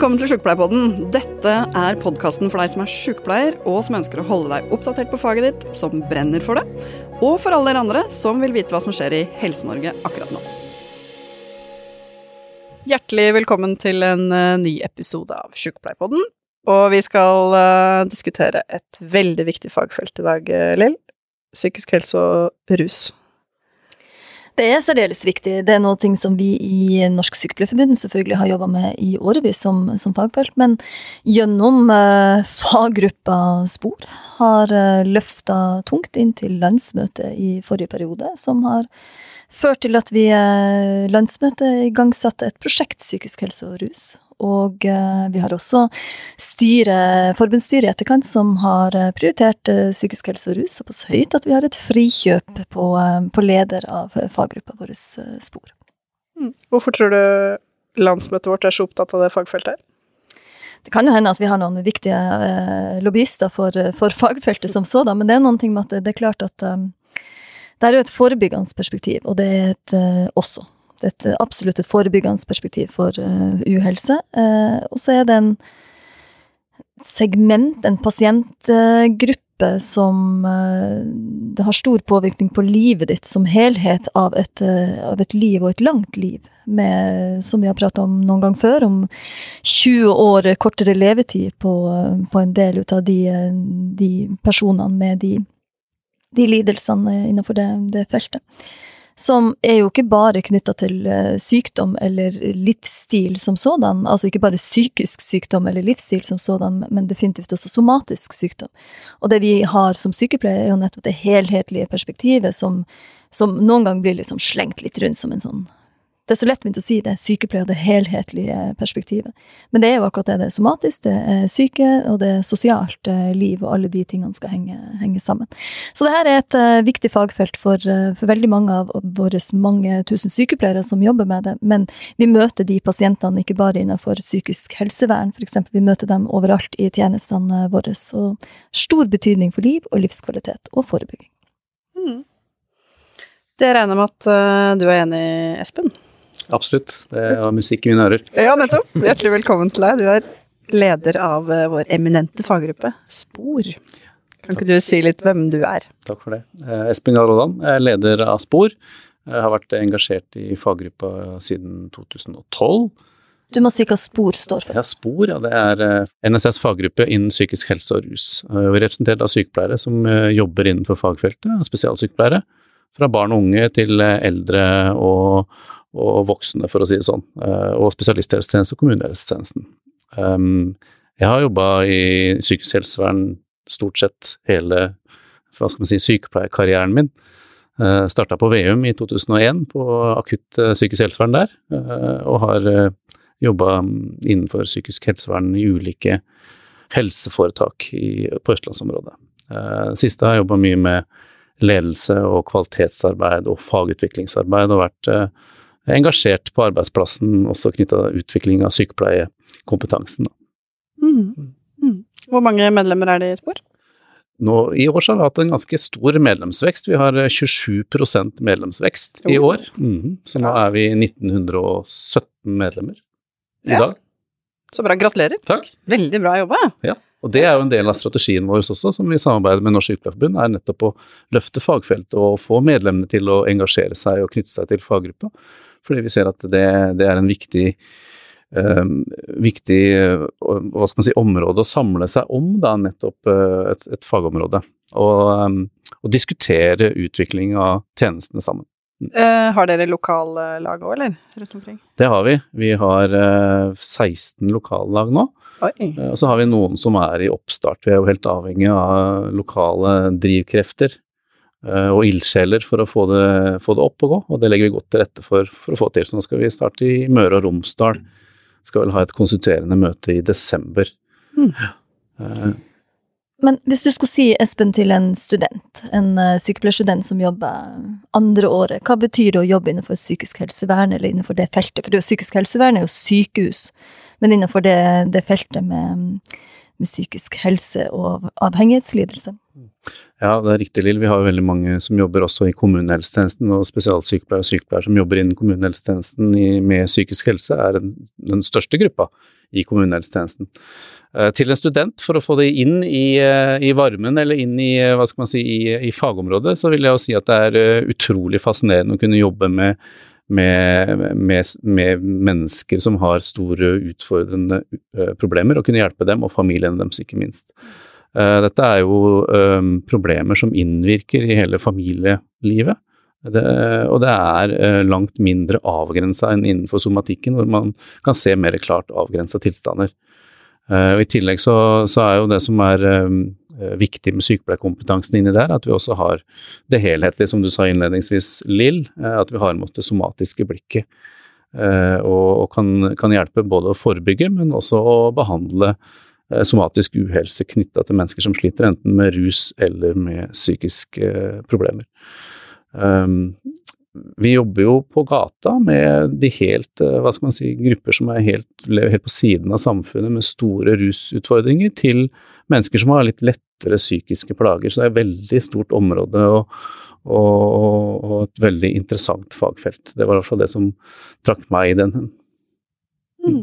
Velkommen til Sjukepleierpodden. Dette er podkasten for deg som er sjukepleier, og som ønsker å holde deg oppdatert på faget ditt, som brenner for det, og for alle dere andre som vil vite hva som skjer i Helse-Norge akkurat nå. Hjertelig velkommen til en uh, ny episode av Sjukepleierpodden. Og vi skal uh, diskutere et veldig viktig fagfelt i dag, uh, Lill. Psykisk helse og rus. Det er særdeles viktig. Det er noe som vi i Norsk Sykepleierforbund selvfølgelig har jobba med i årevis som, som, fagfelt, men gjennom eh, faggruppa Spor har eh, løfta tungt inn til landsmøtet i forrige periode, som har ført til at vi uh, landsmøtet igangsatte et prosjekt psykisk helse og rus. Og eh, vi har også styre, forbundsstyret i etterkant som har eh, prioritert eh, psykisk helse og rus såpass høyt at vi har et frikjøp på, på leder av faggruppa vår Spor. Mm. Hvorfor tror du landsmøtet vårt er så opptatt av det fagfeltet her? Det kan jo hende at vi har noen viktige lobbyister for, for fagfeltet som sådan, men det er noen ting med at det, er klart at um, det er jo et forebyggende perspektiv, og det er et uh, også det er et, absolutt et forebyggende perspektiv for uh, uhelse. Uh, og så er det en segment, en pasientgruppe, som det har stor påvirkning på livet ditt som helhet av et, av et liv, og et langt liv. Med, som vi har pratet om noen gang før, om 20 år kortere levetid på, på en del av de, de personene med de, de lidelsene innenfor det, det feltet som er jo ikke bare knytta til uh, sykdom eller livsstil som sådan, altså ikke bare psykisk sykdom eller livsstil som sådan, men definitivt også somatisk sykdom. Og det vi har som sykepleier, er jo nettopp det helhetlige perspektivet som, som noen gang blir liksom slengt litt rundt som en sånn det er så lettvint å si det, er sykepleier det helhetlige perspektivet. Men det er jo akkurat det. Det er somatisk, det er syke, og det er sosialt eh, liv, og alle de tingene skal henge, henge sammen. Så det her er et uh, viktig fagfelt for, uh, for, veldig mange av våre mange tusen sykepleiere som jobber med det. Men vi møter de pasientene ikke bare innenfor psykisk helsevern, f.eks. Vi møter dem overalt i tjenestene våre. Så stor betydning for liv og livskvalitet og forebygging. Mm. Det regner med at du er enig, Espen? Absolutt. Det er musikk i mine ører. Ja, nettopp. Hjertelig velkommen til deg. Du er leder av eh, vår eminente faggruppe Spor. Kan ikke du si litt hvem du er? Takk for det. Eh, Espen Gahr Aaland er leder av Spor. Jeg har vært engasjert i faggruppa siden 2012. Du må si hva SPOR står for. Ja, SPOR ja, det er eh, NSS faggruppe innen psykisk helse og rus. Vi er representert av sykepleiere som jobber innenfor fagfeltet, spesialsykepleiere. Fra barn og unge til eldre og og voksne, for å si det sånn. Eh, og spesialisthelsetjenesten og kommunehelsetjenesten. Um, jeg har jobba i psykisk helsevern stort sett hele hva skal man si, sykepleierkarrieren min. Eh, Starta på Veum i 2001 på akutt psykisk helsevern der, og har jobba innenfor psykisk helsevern i ulike helseforetak på østlandsområdet. Siste har jeg jobba mye med ledelse og kvalitetsarbeid og fagutviklingsarbeid, og vært engasjert på arbeidsplassen, også knytta til utvikling av sykepleiekompetansen. Mm. Mm. Hvor mange medlemmer er det i Spor? Nå, I år så har vi hatt en ganske stor medlemsvekst. Vi har 27% medlemsvekst i år. Mm. Så nå er vi 1917 medlemmer i ja. dag. Så bra. Gratulerer. Takk. Veldig bra jobba. Ja. Og det er jo en del av strategien vår også, som vi samarbeider med Norsk Sykepleierforbund, er nettopp å løfte fagfeltet og få medlemmene til å engasjere seg og knytte seg til faggruppa fordi vi ser at det, det er en viktig, uh, viktig hva skal man si, område å samle seg om, da, nettopp uh, et, et, fagområde. Og, um, og, diskutere utvikling av tjenestene sammen. Uh, har dere lokallag òg, eller? Rundt omkring? Det har vi. Vi har 16 lokallag nå. Og så har vi noen som er i oppstart. Vi er jo helt avhengig av lokale drivkrefter og ildsjeler for å få det, få det, opp og gå, og det legger vi godt til rette for for å få til. Så nå skal vi starte i Møre og Romsdal. Skal vel ha et konstituerende møte i desember. Mm. Uh, Men hvis du skulle si, Espen, til en student, en uh, sykepleierstudent som jobber andre året, hva betyr det å jobbe innenfor psykisk helsevern, eller innenfor det feltet? For det er jo psykisk helsevern er jo sykehus, men innenfor det, det feltet med med psykisk helse og avhengighetslidelse. Ja, det er riktig, Lill. Vi har veldig mange som jobber også i kommunehelsetjenesten, og spesialsykepleiere og sykepleiere som jobber innen kommunehelsetjenesten med psykisk helse, er den, den største gruppa i kommunehelsetjenesten. Eh, til en student, for å få det inn i, eh, i varmen eller inn i, hva skal man si, i, i, fagområdet, så vil jeg jo si at det er utrolig fascinerende å kunne jobbe med med, med, med, mennesker som har store, utfordrende problemer, og kunne hjelpe dem, og familiene deres, ikke minst. Uh, dette er jo um, problemer som innvirker i hele familielivet. Det, og det er uh, langt mindre avgrensa enn innenfor somatikken, hvor man kan se mer klart avgrensa tilstander. og I tillegg så, så, er jo det som er um, Eh, viktig med sykepleierkompetansen inni der, at vi også har det helhetlige, som du sa innledningsvis, Lill, eh, at vi har med det somatiske blikket. Eh, og, og kan, kan, hjelpe både å forebygge, men også å behandle somatisk uhelse knytta til mennesker som sliter enten med rus eller med psykiske problemer. Um, vi jobber jo på gata med de helt, hva skal man si, grupper som helt, lever helt på siden av samfunnet med store rusutfordringer, til mennesker som har litt lettere psykiske plager. Så det er et veldig stort område og, og, og et veldig interessant fagfelt. Det var i hvert fall det som trakk meg i den. Mm.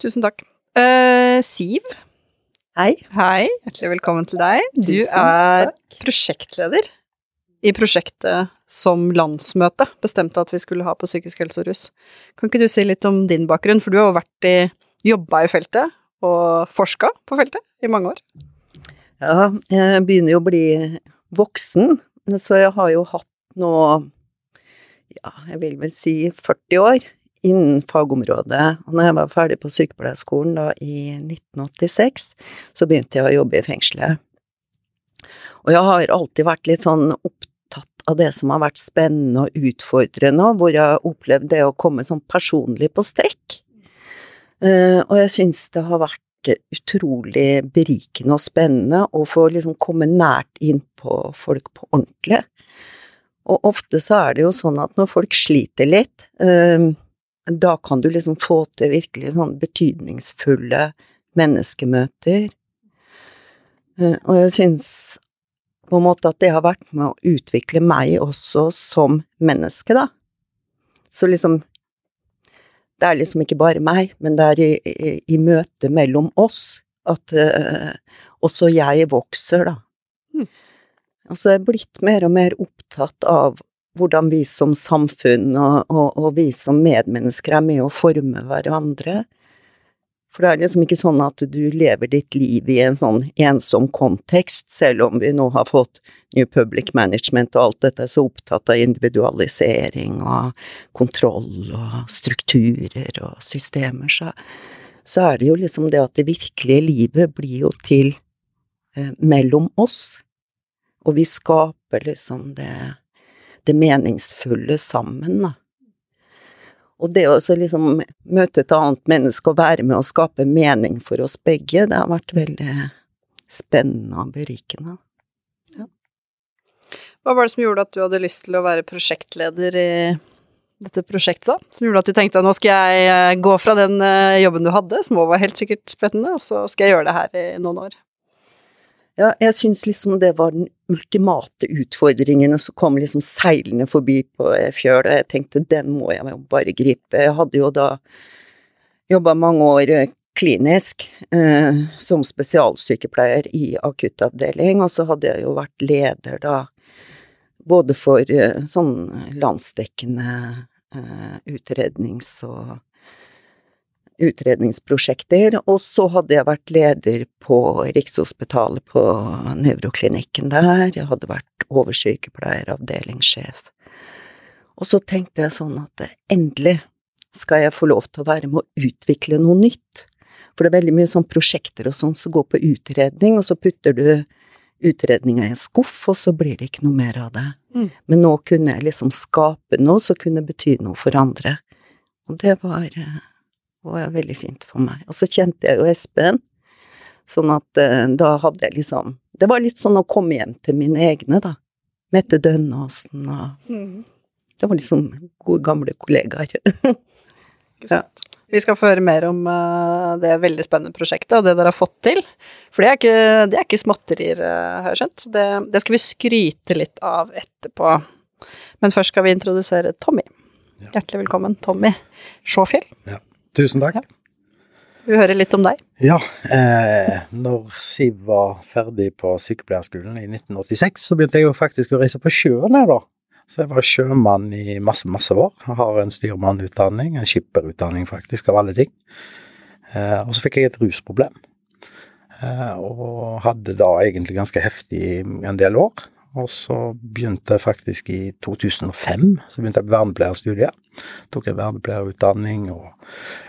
Tusen takk. Uh, Siv? Hei. Hei, hjertelig velkommen til deg. Du er prosjektleder i prosjektet som landsmøtet bestemte at vi skulle ha på psykisk helse og rus. Kan ikke du si litt om din bakgrunn, for du har jo vært i, jobba i feltet og forska på feltet i mange år? Ja, jeg begynner jo å bli voksen, så jeg har jo hatt nå, ja, jeg vil vel si 40 år innen fagområdet. Og når jeg var ferdig på sykepleierskolen da i 1986, så begynte jeg å jobbe i fengselet. Og jeg har alltid vært litt sånn opptatt av det som har vært spennende og utfordrende, hvor jeg har opplevd det å komme sånn personlig på strekk. Uh, og jeg syns det har vært utrolig berikende og spennende å få liksom komme nært inn på folk på ordentlig. Og ofte så er det jo sånn at når folk sliter litt, uh, da kan du liksom få til virkelig sånn betydningsfulle menneskemøter. Uh, og jeg syns på en måte at det har vært med å utvikle meg også som menneske, da. Så liksom det er liksom ikke bare meg, men det er i, i, i møtet mellom oss at uh, også jeg vokser, da. Mm. Altså, jeg er blitt mer og mer opptatt av hvordan vi som samfunn og, og, og vi som medmennesker er med å forme hverandre. For det er liksom ikke sånn at du lever ditt liv i en sånn ensom kontekst, selv om vi nå har fått New Public Management og alt dette er så opptatt av individualisering og kontroll og strukturer og systemer, så, så er det jo liksom det at det virkelige livet blir jo til eh, mellom oss, og vi skaper liksom det, det meningsfulle sammen. Og det å liksom møte et annet menneske og være med å skape mening for oss begge, det har vært veldig spennende og berikende. Ja. Hva var det som gjorde at du hadde lyst til å være prosjektleder i dette prosjektet, da? Som gjorde at du tenkte at nå skal jeg eh, gå fra den eh, jobben du hadde, som også var helt sikkert spennende, og så skal jeg gjøre det her i noen år? Ja, jeg syns liksom det var den ultimate utfordringen som kom liksom seilende forbi på fjøl, og jeg tenkte den må jeg bare gripe. Jeg hadde jo da jobba mange år eh, klinisk eh, som spesialsykepleier i akuttavdeling, og så hadde jeg jo vært leder da både for eh, sånn landsdekkende eh, utrednings- og utredningsprosjekter, og så hadde jeg vært leder på Rikshospitalet på nevroklinikken der, jeg hadde vært oversykepleier, avdelingssjef. Og så tenkte jeg sånn at endelig skal jeg få lov til å være med å utvikle noe nytt. For det er veldig mye sånn prosjekter og sånn som går på utredning, og så putter du utredninga i en skuff, og så blir det ikke noe mer av det. Mm. Men nå kunne jeg liksom skape noe som kunne bety noe for andre. Og det var eh, det var veldig fint for meg. Og så kjente jeg jo Espen, sånn at eh, da hadde jeg liksom Det var litt sånn å komme hjem til mine egne, da. Mette Dønnåsen og mm. Det var liksom gode, gamle kollegaer. ja. Vi skal få høre mer om uh, det veldig spennende prosjektet og det dere har fått til. For det er ikke, det er ikke småtterier, uh, har jeg skjønt. Det, det, skal vi skryte litt av etterpå. Men først skal vi introdusere Tommy. Ja. Hjertelig velkommen, Tommy Sjåfjell. Ja. Tusen takk. Ja. Vi hører litt om deg. Ja. Eh, når Siv var ferdig på sykepleierskolen i 1986, så begynte jeg jo faktisk å reise på sjøen her, da. Så jeg var sjømann i masse, masse år. Jeg har en styrmannutdanning, en skipperutdanning faktisk, av alle ting. Eh, og så fikk jeg et rusproblem. Eh, og hadde da egentlig ganske heftig en del år. Og så begynte jeg faktisk i 2005, så begynte jeg på vernepleierstudiet. Tok en vernepleierutdanning og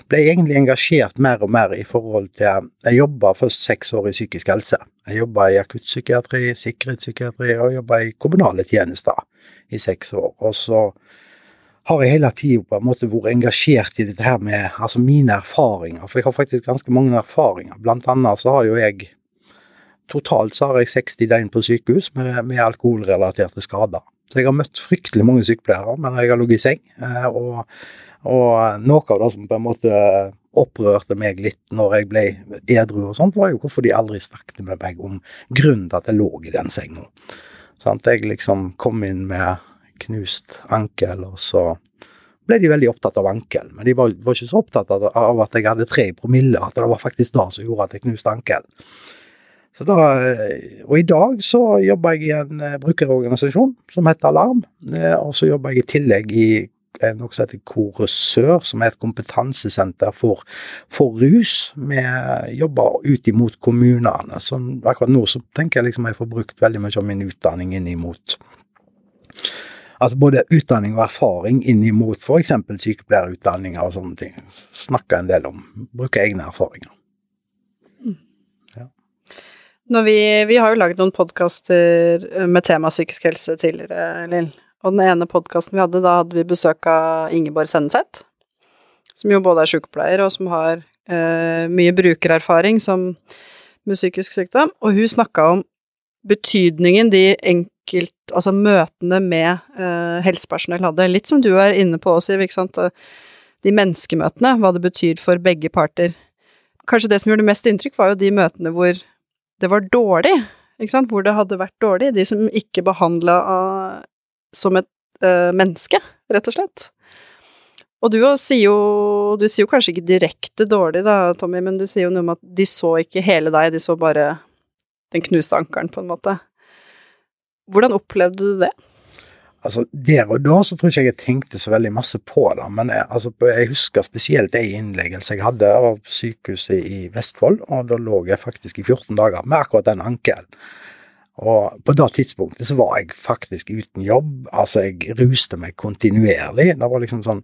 ble egentlig engasjert mer og mer i forhold til Jeg jobba først seks år i psykisk helse. Jeg jobba i akuttpsykiatri, sikkerhetspsykiatri og jobba i kommunale tjenester i seks år. Og så har jeg hele tida på en måte vært engasjert i dette her med altså mine erfaringer, for jeg har faktisk ganske mange erfaringer. Blant annet så har jo jeg Totalt så har jeg 60 døgn på sykehus med, med alkoholrelaterte skader. Så jeg har møtt fryktelig mange sykepleiere, men jeg har ligget i seng. Eh, og, og noe av det som på en måte opprørte meg litt når jeg ble edru og sånt, var jo hvorfor de aldri snakket med meg om grunnen til at jeg lå i den senga. Sånn, Jeg liksom kom inn med knust ankel, og så ble de veldig opptatt av ankel. Men de var, var ikke så opptatt av, at jeg hadde tre i promille, at det var faktisk det som gjorde at jeg knuste ankel. Da, og i dag så jobber jeg i en uh, brukerorganisasjon som heter Alarm, uh, og så jobber jeg i tillegg i uh, noe som heter Korusør, som er et kompetansesenter for, for rus. Vi jobber ut imot kommunene. Så akkurat nå så tenker jeg liksom jeg får brukt veldig mye av min utdanning inn imot Altså både utdanning og erfaring inn imot f.eks. sykepleierutdanninger og sånne ting. Snakker en del om. Bruker egne erfaringer. Vi, vi, har jo laget noen podkaster eh, med tema psykisk helse tidligere, Lill. Og den ene podkasten vi hadde, da hadde vi besøk av Ingeborg Senneseth. Som jo både er sykepleier, og som har eh, mye brukererfaring som, med psykisk sykdom. Og hun snakka om betydningen de enkelt Altså møtene med eh, helsepersonell hadde. Litt som du er inne på også, ikke sant. De menneskemøtene, hva det betyr for begge parter. Kanskje det som gjorde mest inntrykk, var jo de møtene hvor det var dårlig, ikke sant, hvor det hadde vært dårlig. De som ikke behandla som et uh, menneske, rett og slett. Og du sier jo Du sier jo kanskje ikke direkte dårlig, da, Tommy, men du sier jo noe om at de så ikke hele deg, de så bare den knuste ankelen, på en måte. Hvordan opplevde du det? Altså, Der og da så tror jeg ikke jeg tenkte så veldig masse på det, men jeg, altså, jeg husker spesielt ei innleggelse jeg hadde av sykehuset i Vestfold, og da lå jeg faktisk i 14 dager med akkurat den ankelen. Og på det tidspunktet så var jeg faktisk uten jobb. Altså, jeg ruste meg kontinuerlig. Det var liksom sånn,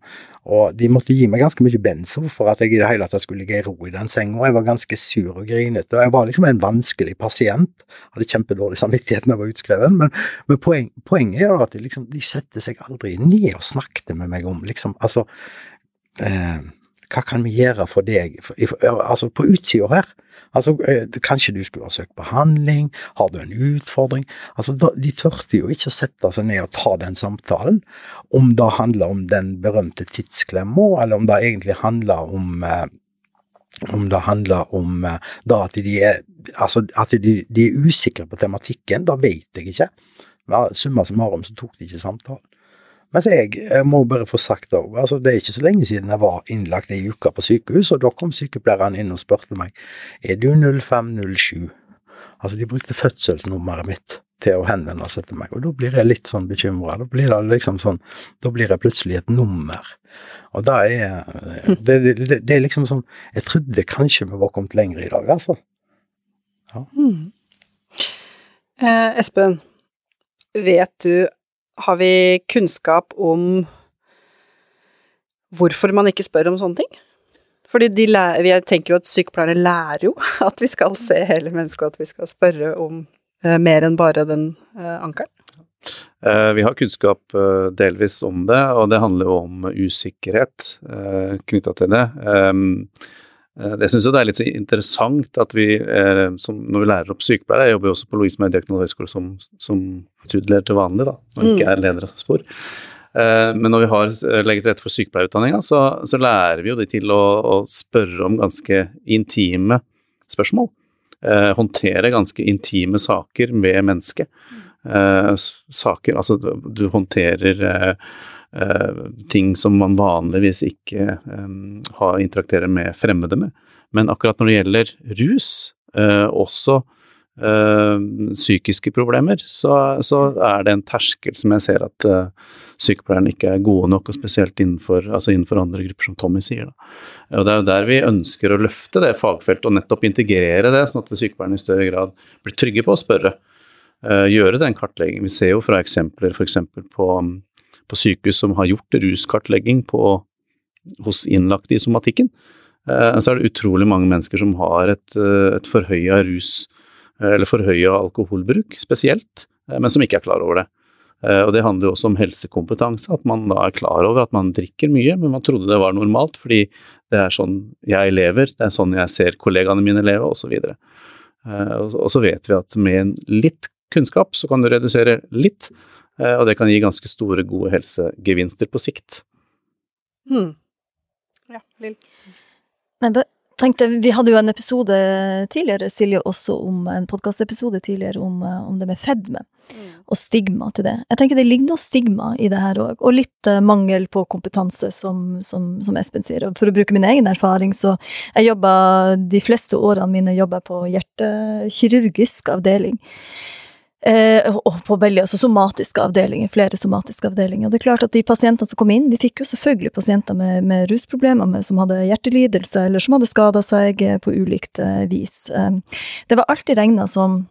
Og de måtte gi meg ganske mye benzo for at jeg i det hele tatt skulle ligge i ro i den senga. Jeg var ganske sur og grinete. og Jeg var liksom en vanskelig pasient. Hadde kjempedårlig samvittighet da jeg var utskrevet. Men, men poen, poenget er at de, liksom, de setter seg aldri ned og snakket med meg om liksom, altså eh, Hva kan vi gjøre for deg? Altså, på utsida her Altså, eh, kanskje du skulle ha søkt behandling? Har du en utfordring? Altså, De tørte jo ikke å sette seg ned og ta den samtalen, om det handler om den berømte tidsklemma, eller om det egentlig handler om eh, om det handler om eh, da at de er, altså, at de, de er usikre på tematikken, da vet jeg ikke. Summa summarum så tok de ikke samtalen. Mens jeg, jeg må bare få sagt det òg, altså det er ikke så lenge siden jeg var innlagt ei uke på sykehus, og da kom sykepleieren inn og spurte meg er du 0507. Altså de brukte fødselsnummeret mitt til å henvende seg til meg, og da blir jeg litt sånn bekymra. Da blir det liksom sånn, da blir jeg plutselig et nummer. Og da er det, det, det, er liksom sånn Jeg trodde kanskje vi var kommet lenger i dag, altså. Ja. Mm. Eh, Espen, vet du har vi kunnskap om hvorfor man ikke spør om sånne ting? Fordi lærer, jeg tenker jo at sykepleierne lærer jo at vi skal se hele mennesket, og at vi skal spørre om eh, mer enn bare den eh, ankelen. Eh, vi har kunnskap eh, delvis om det, og det handler jo om usikkerhet eh, knytta til det. Eh, jeg syns det er litt så interessant at vi, eh, som, når vi lærer opp sykepleiere Jeg jobber jo også på Louise Mediakonal høgskole som, som studieleder til vanlig, da, og ikke mm. er leder av spor. Eh, men når vi har, legger til rette for sykepleierutdanninga, så, så, lærer vi jo de til å, å spørre om ganske intime spørsmål. Eh, håndtere ganske intime saker ved mennesket. Eh, saker Altså, du håndterer eh, eh ting som man vanligvis ikke eh, har interakterer med fremmede med. Men akkurat når det gjelder rus, eh, også psykiske problemer, så, så, er det en terskel som jeg ser at sykepleierne ikke er gode nok, og spesielt innenfor, altså innenfor andre grupper, som Tommy sier. Da. Og Det er jo der vi ønsker å løfte det fagfeltet, og nettopp integrere det, sånn at sykepleierne i større grad blir trygge på å spørre. Uh, gjøre den kartleggingen. Vi ser jo fra eksempler f.eks. På, på sykehus som har gjort ruskartlegging på, hos innlagte i somatikken. Uh, så er det utrolig mange mennesker som har et, uh, et forhøya rus- eller forhøya alkoholbruk spesielt, men som ikke er klar over det. Eh, og det handler jo også om helsekompetanse, at man da er klar over at man drikker mye, men man trodde det var normalt fordi det er sånn jeg lever, det er sånn jeg ser kollegaene mine leve, osv. Og, eh, så vet vi at med litt kunnskap så kan du redusere litt, eh, og det kan gi ganske store, gode helsegevinster på sikt. Hmm. Ja, Lill. Nei, tenkte, Vi hadde jo en episode tidligere, Silje, også om en podkastepisode tidligere om, om, det med fedme. Mm. Og stigma til det. Jeg tenker det ligger noe stigma i det her òg, og litt uh, mangel på kompetanse, som, som, som, Espen sier. Og for å bruke min egen erfaring, så jeg jobba de fleste årene mine jobba på hjertekirurgisk avdeling. Eh, og på veldig, altså somatiske avdelinger, flere somatiske avdelinger. Det er klart at de pasientene som kom inn, vi fikk jo selvfølgelig pasienter med, med rusproblemer, med, som hadde hjertelidelse, eller som hadde skada seg eh, på ulikt eh, vis. Det var alltid regna som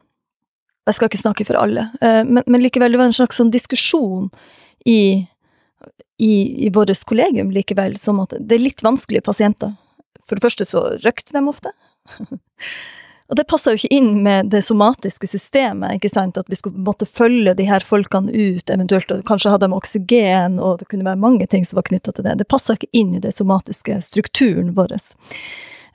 Jeg skal ikke snakke for alle, men, men, likevel, det var en slags sånn diskusjon i, i, i vårt kollegium likevel, som at det er litt vanskelige pasienter. For det første så røkte de ofte. Og det passer jo ikke inn med det somatiske systemet, ikke sant, at vi skulle måtte følge de her folkene ut, eventuelt, og kanskje hadde de oksygen, og det kunne være mange ting som var knytta til det. Det passer ikke inn i det somatiske strukturen vår.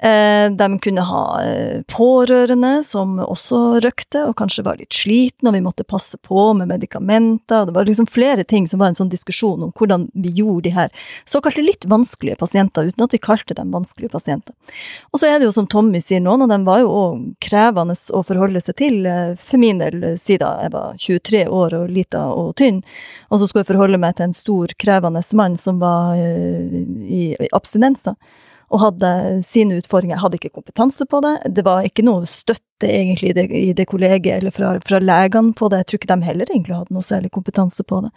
Eh, de kunne ha eh, pårørende som også røkte, og kanskje var litt slitne, og vi måtte passe på med medikamenter. Det var liksom flere ting som var en sånn diskusjon om hvordan vi gjorde de her såkalte litt vanskelige pasienter, uten at vi kalte dem vanskelige pasienter. Og så er det jo som Tommy sier, noen av dem var jo òg krevende å forholde seg til. Eh, for min del, siden jeg var 23 år og lita og tynn, og så skulle jeg forholde meg til en stor, krevende mann som var i abstinenser og hadde sine utfordringer. Jeg hadde ikke kompetanse på det. Det var ikke noe støtte egentlig i det, i det kollegiet eller fra, fra legene på det. Jeg tror ikke de heller egentlig hadde noe særlig kompetanse på det.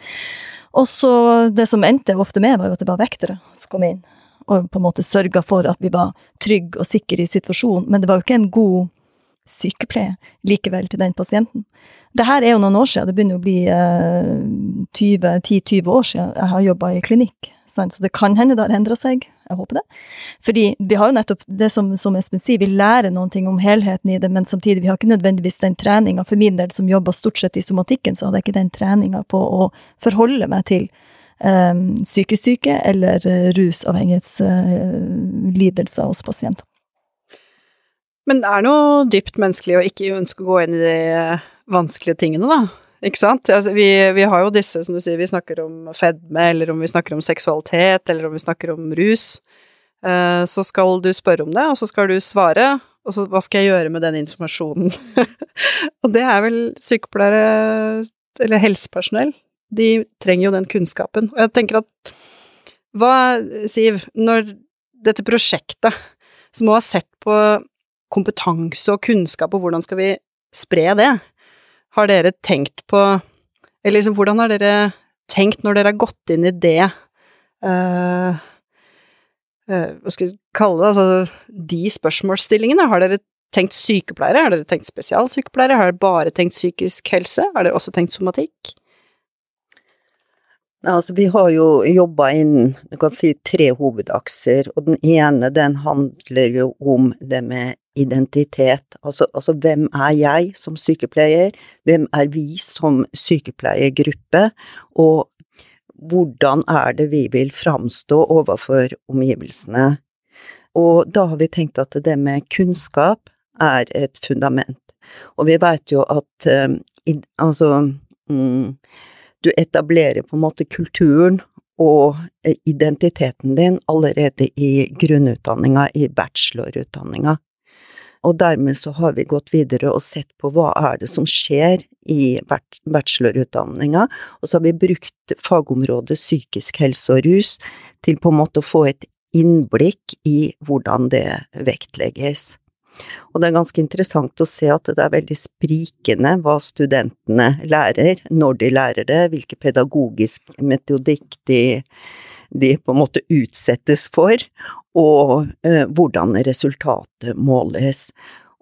Og så det som endte ofte med, var jo at det var vektere som kom inn og på en måte sørga for at vi var trygge og sikre i situasjonen, men det var jo ikke en god sykepleie likevel til den pasienten. Det her er jo noen år siden, det begynner å bli eh, 10-20 år siden jeg har jobba i klinikk. Sant? Så det kan hende det har endra seg, jeg håper det. Fordi vi har jo nettopp det som, som Espen sier, vi lærer noen ting om helheten i det, men samtidig, vi har ikke nødvendigvis den treninga. For min del, som jobber stort sett i somatikken, så hadde jeg ikke den treninga på å forholde meg til um, psykisk syke eller uh, rusavhengighetslidelser uh, hos pasienter. Men det er noe dypt menneskelig å ikke ønske å gå inn i de vanskelige tingene, da. Ikke sant? Altså, vi, vi, har jo disse, som du sier, vi snakker om fedme, eller om vi snakker om seksualitet, eller om vi snakker om rus. Uh, så skal du spørre om det, og så skal du svare, og så hva skal jeg gjøre med den informasjonen? og det er vel sykepleiere, eller helsepersonell, de trenger jo den kunnskapen. Og jeg tenker at hva, Siv, når dette prosjektet, som må ha sett på kompetanse og kunnskap, og hvordan skal vi spre det, har dere tenkt på Eller liksom, hvordan har dere tenkt når dere har gått inn i det uh, uh, Hva skal jeg kalle det, altså de spørsmålsstillingene? Har dere tenkt sykepleiere? Har dere tenkt spesialsykepleiere? Har dere bare tenkt psykisk helse? Har dere også tenkt somatikk? Altså, vi har jo jobba inn du kan si, tre hovedakser, og den ene den handler jo om det med identitet. Altså, altså, hvem er jeg som sykepleier, hvem er vi som sykepleiergruppe, og hvordan er det vi vil framstå overfor omgivelsene? Og da har vi tenkt at det med kunnskap er et fundament. Og vi vet jo at i, altså um, du etablerer på en måte kulturen og eh, identiteten din allerede i grunnutdanninga, i bachelorutdanninga. Og dermed så har vi gått videre og sett på hva er det som skjer i bachelorutdanninga, og så har vi brukt fagområdet psykisk helse og rus til på en måte å få et innblikk i hvordan det vektlegges. Og det er ganske interessant å se at det er veldig sprikende hva studentene lærer, når de lærer det, hvilken pedagogisk metodikk de, de på en måte utsettes for, og eh, hvordan resultatet måles.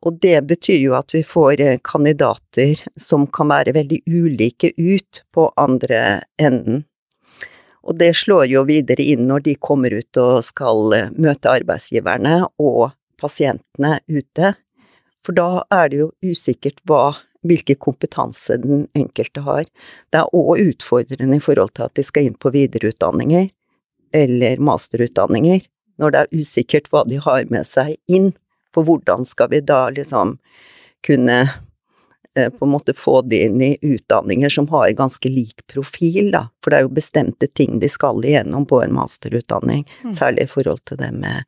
Og det betyr jo at vi får eh, kandidater som kan være veldig ulike ut på andre enden. Og det slår jo videre inn når de kommer ut og skal eh, møte arbeidsgiverne og pasientene ute, for da er det jo usikkert hva, hvilken kompetanse den enkelte har. Det er òg utfordrende i forhold til at de skal inn på videreutdanninger eller masterutdanninger, når det er usikkert hva de har med seg inn, for hvordan skal vi da liksom kunne Eh, på en måte få de inn i utdanninger som har ganske lik profil, da. For det er jo bestemte ting de skal igjennom på en masterutdanning, mm. særlig i forhold til det med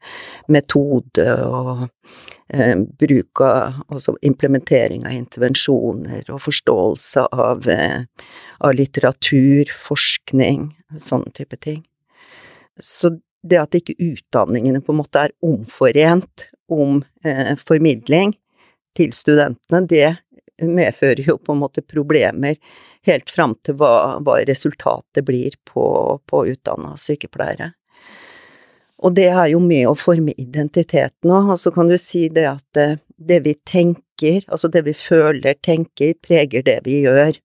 metode og eh, bruk av Altså implementering av intervensjoner og forståelse av, eh, av litteratur, forskning, sånne type ting. Så det at ikke utdanningene på en måte er omforent om eh, formidling til studentene, det medfører jo på en måte problemer helt fram til hva, hva resultatet blir på, på utdanna sykepleiere. Og det er jo med å forme identiteten òg, og så kan du si det at det, det, vi tenker, altså det vi føler, tenker, preger det vi gjør.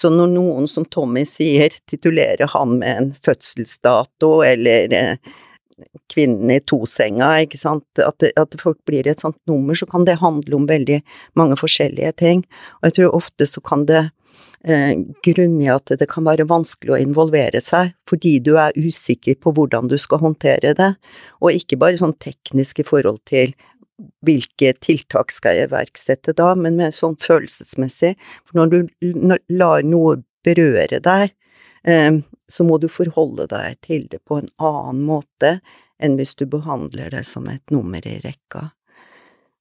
Så når noen, som Tommy sier, titulerer han med en fødselsdato eller eh, kvinnen i tosenga, ikke sant, at, at folk blir et sånt nummer, så kan det handle om veldig mange forskjellige ting. Og jeg tror ofte så kan det eh, grunne i at det kan være vanskelig å involvere seg, fordi du er usikker på hvordan du skal håndtere det, og ikke bare sånn teknisk i forhold til hvilke tiltak skal jeg iverksette da, men mer sånn følelsesmessig. For når du lar noe berøre deg, eh, så må du forholde deg til det på en annen måte enn hvis du behandler det som et nummer i rekka.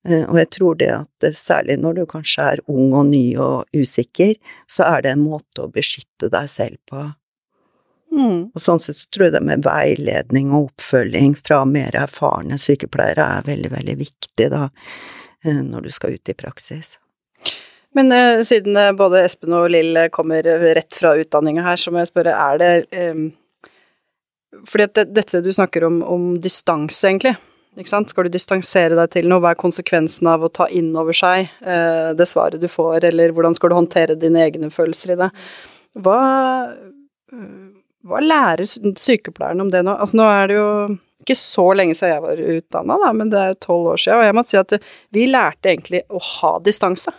Eh, og jeg tror det at særlig når du kanskje er ung og ny og usikker, så er det en måte å beskytte deg selv på. Mm. Og sånn sett så tror jeg det med veiledning og oppfølging fra mer erfarne sykepleiere er veldig, veldig viktig da, eh, når du skal ut i praksis. Men eh, siden eh, både Espen og Lill eh, kommer rett fra utdanninga her, så må jeg spørre, er det eh, Fordi at det, dette du snakker om, om distanse, egentlig, ikke sant, skal du distansere deg til noe, hva er konsekvensen av å ta inn over seg eh, det svaret du får, eller hvordan skal du håndtere dine egne følelser i det? Hva, hva lærer sykepleieren om det nå? Altså, nå er det jo ikke så lenge siden jeg var utdanna, men det er tolv år siden, og jeg må si at vi lærte egentlig å ha distanse.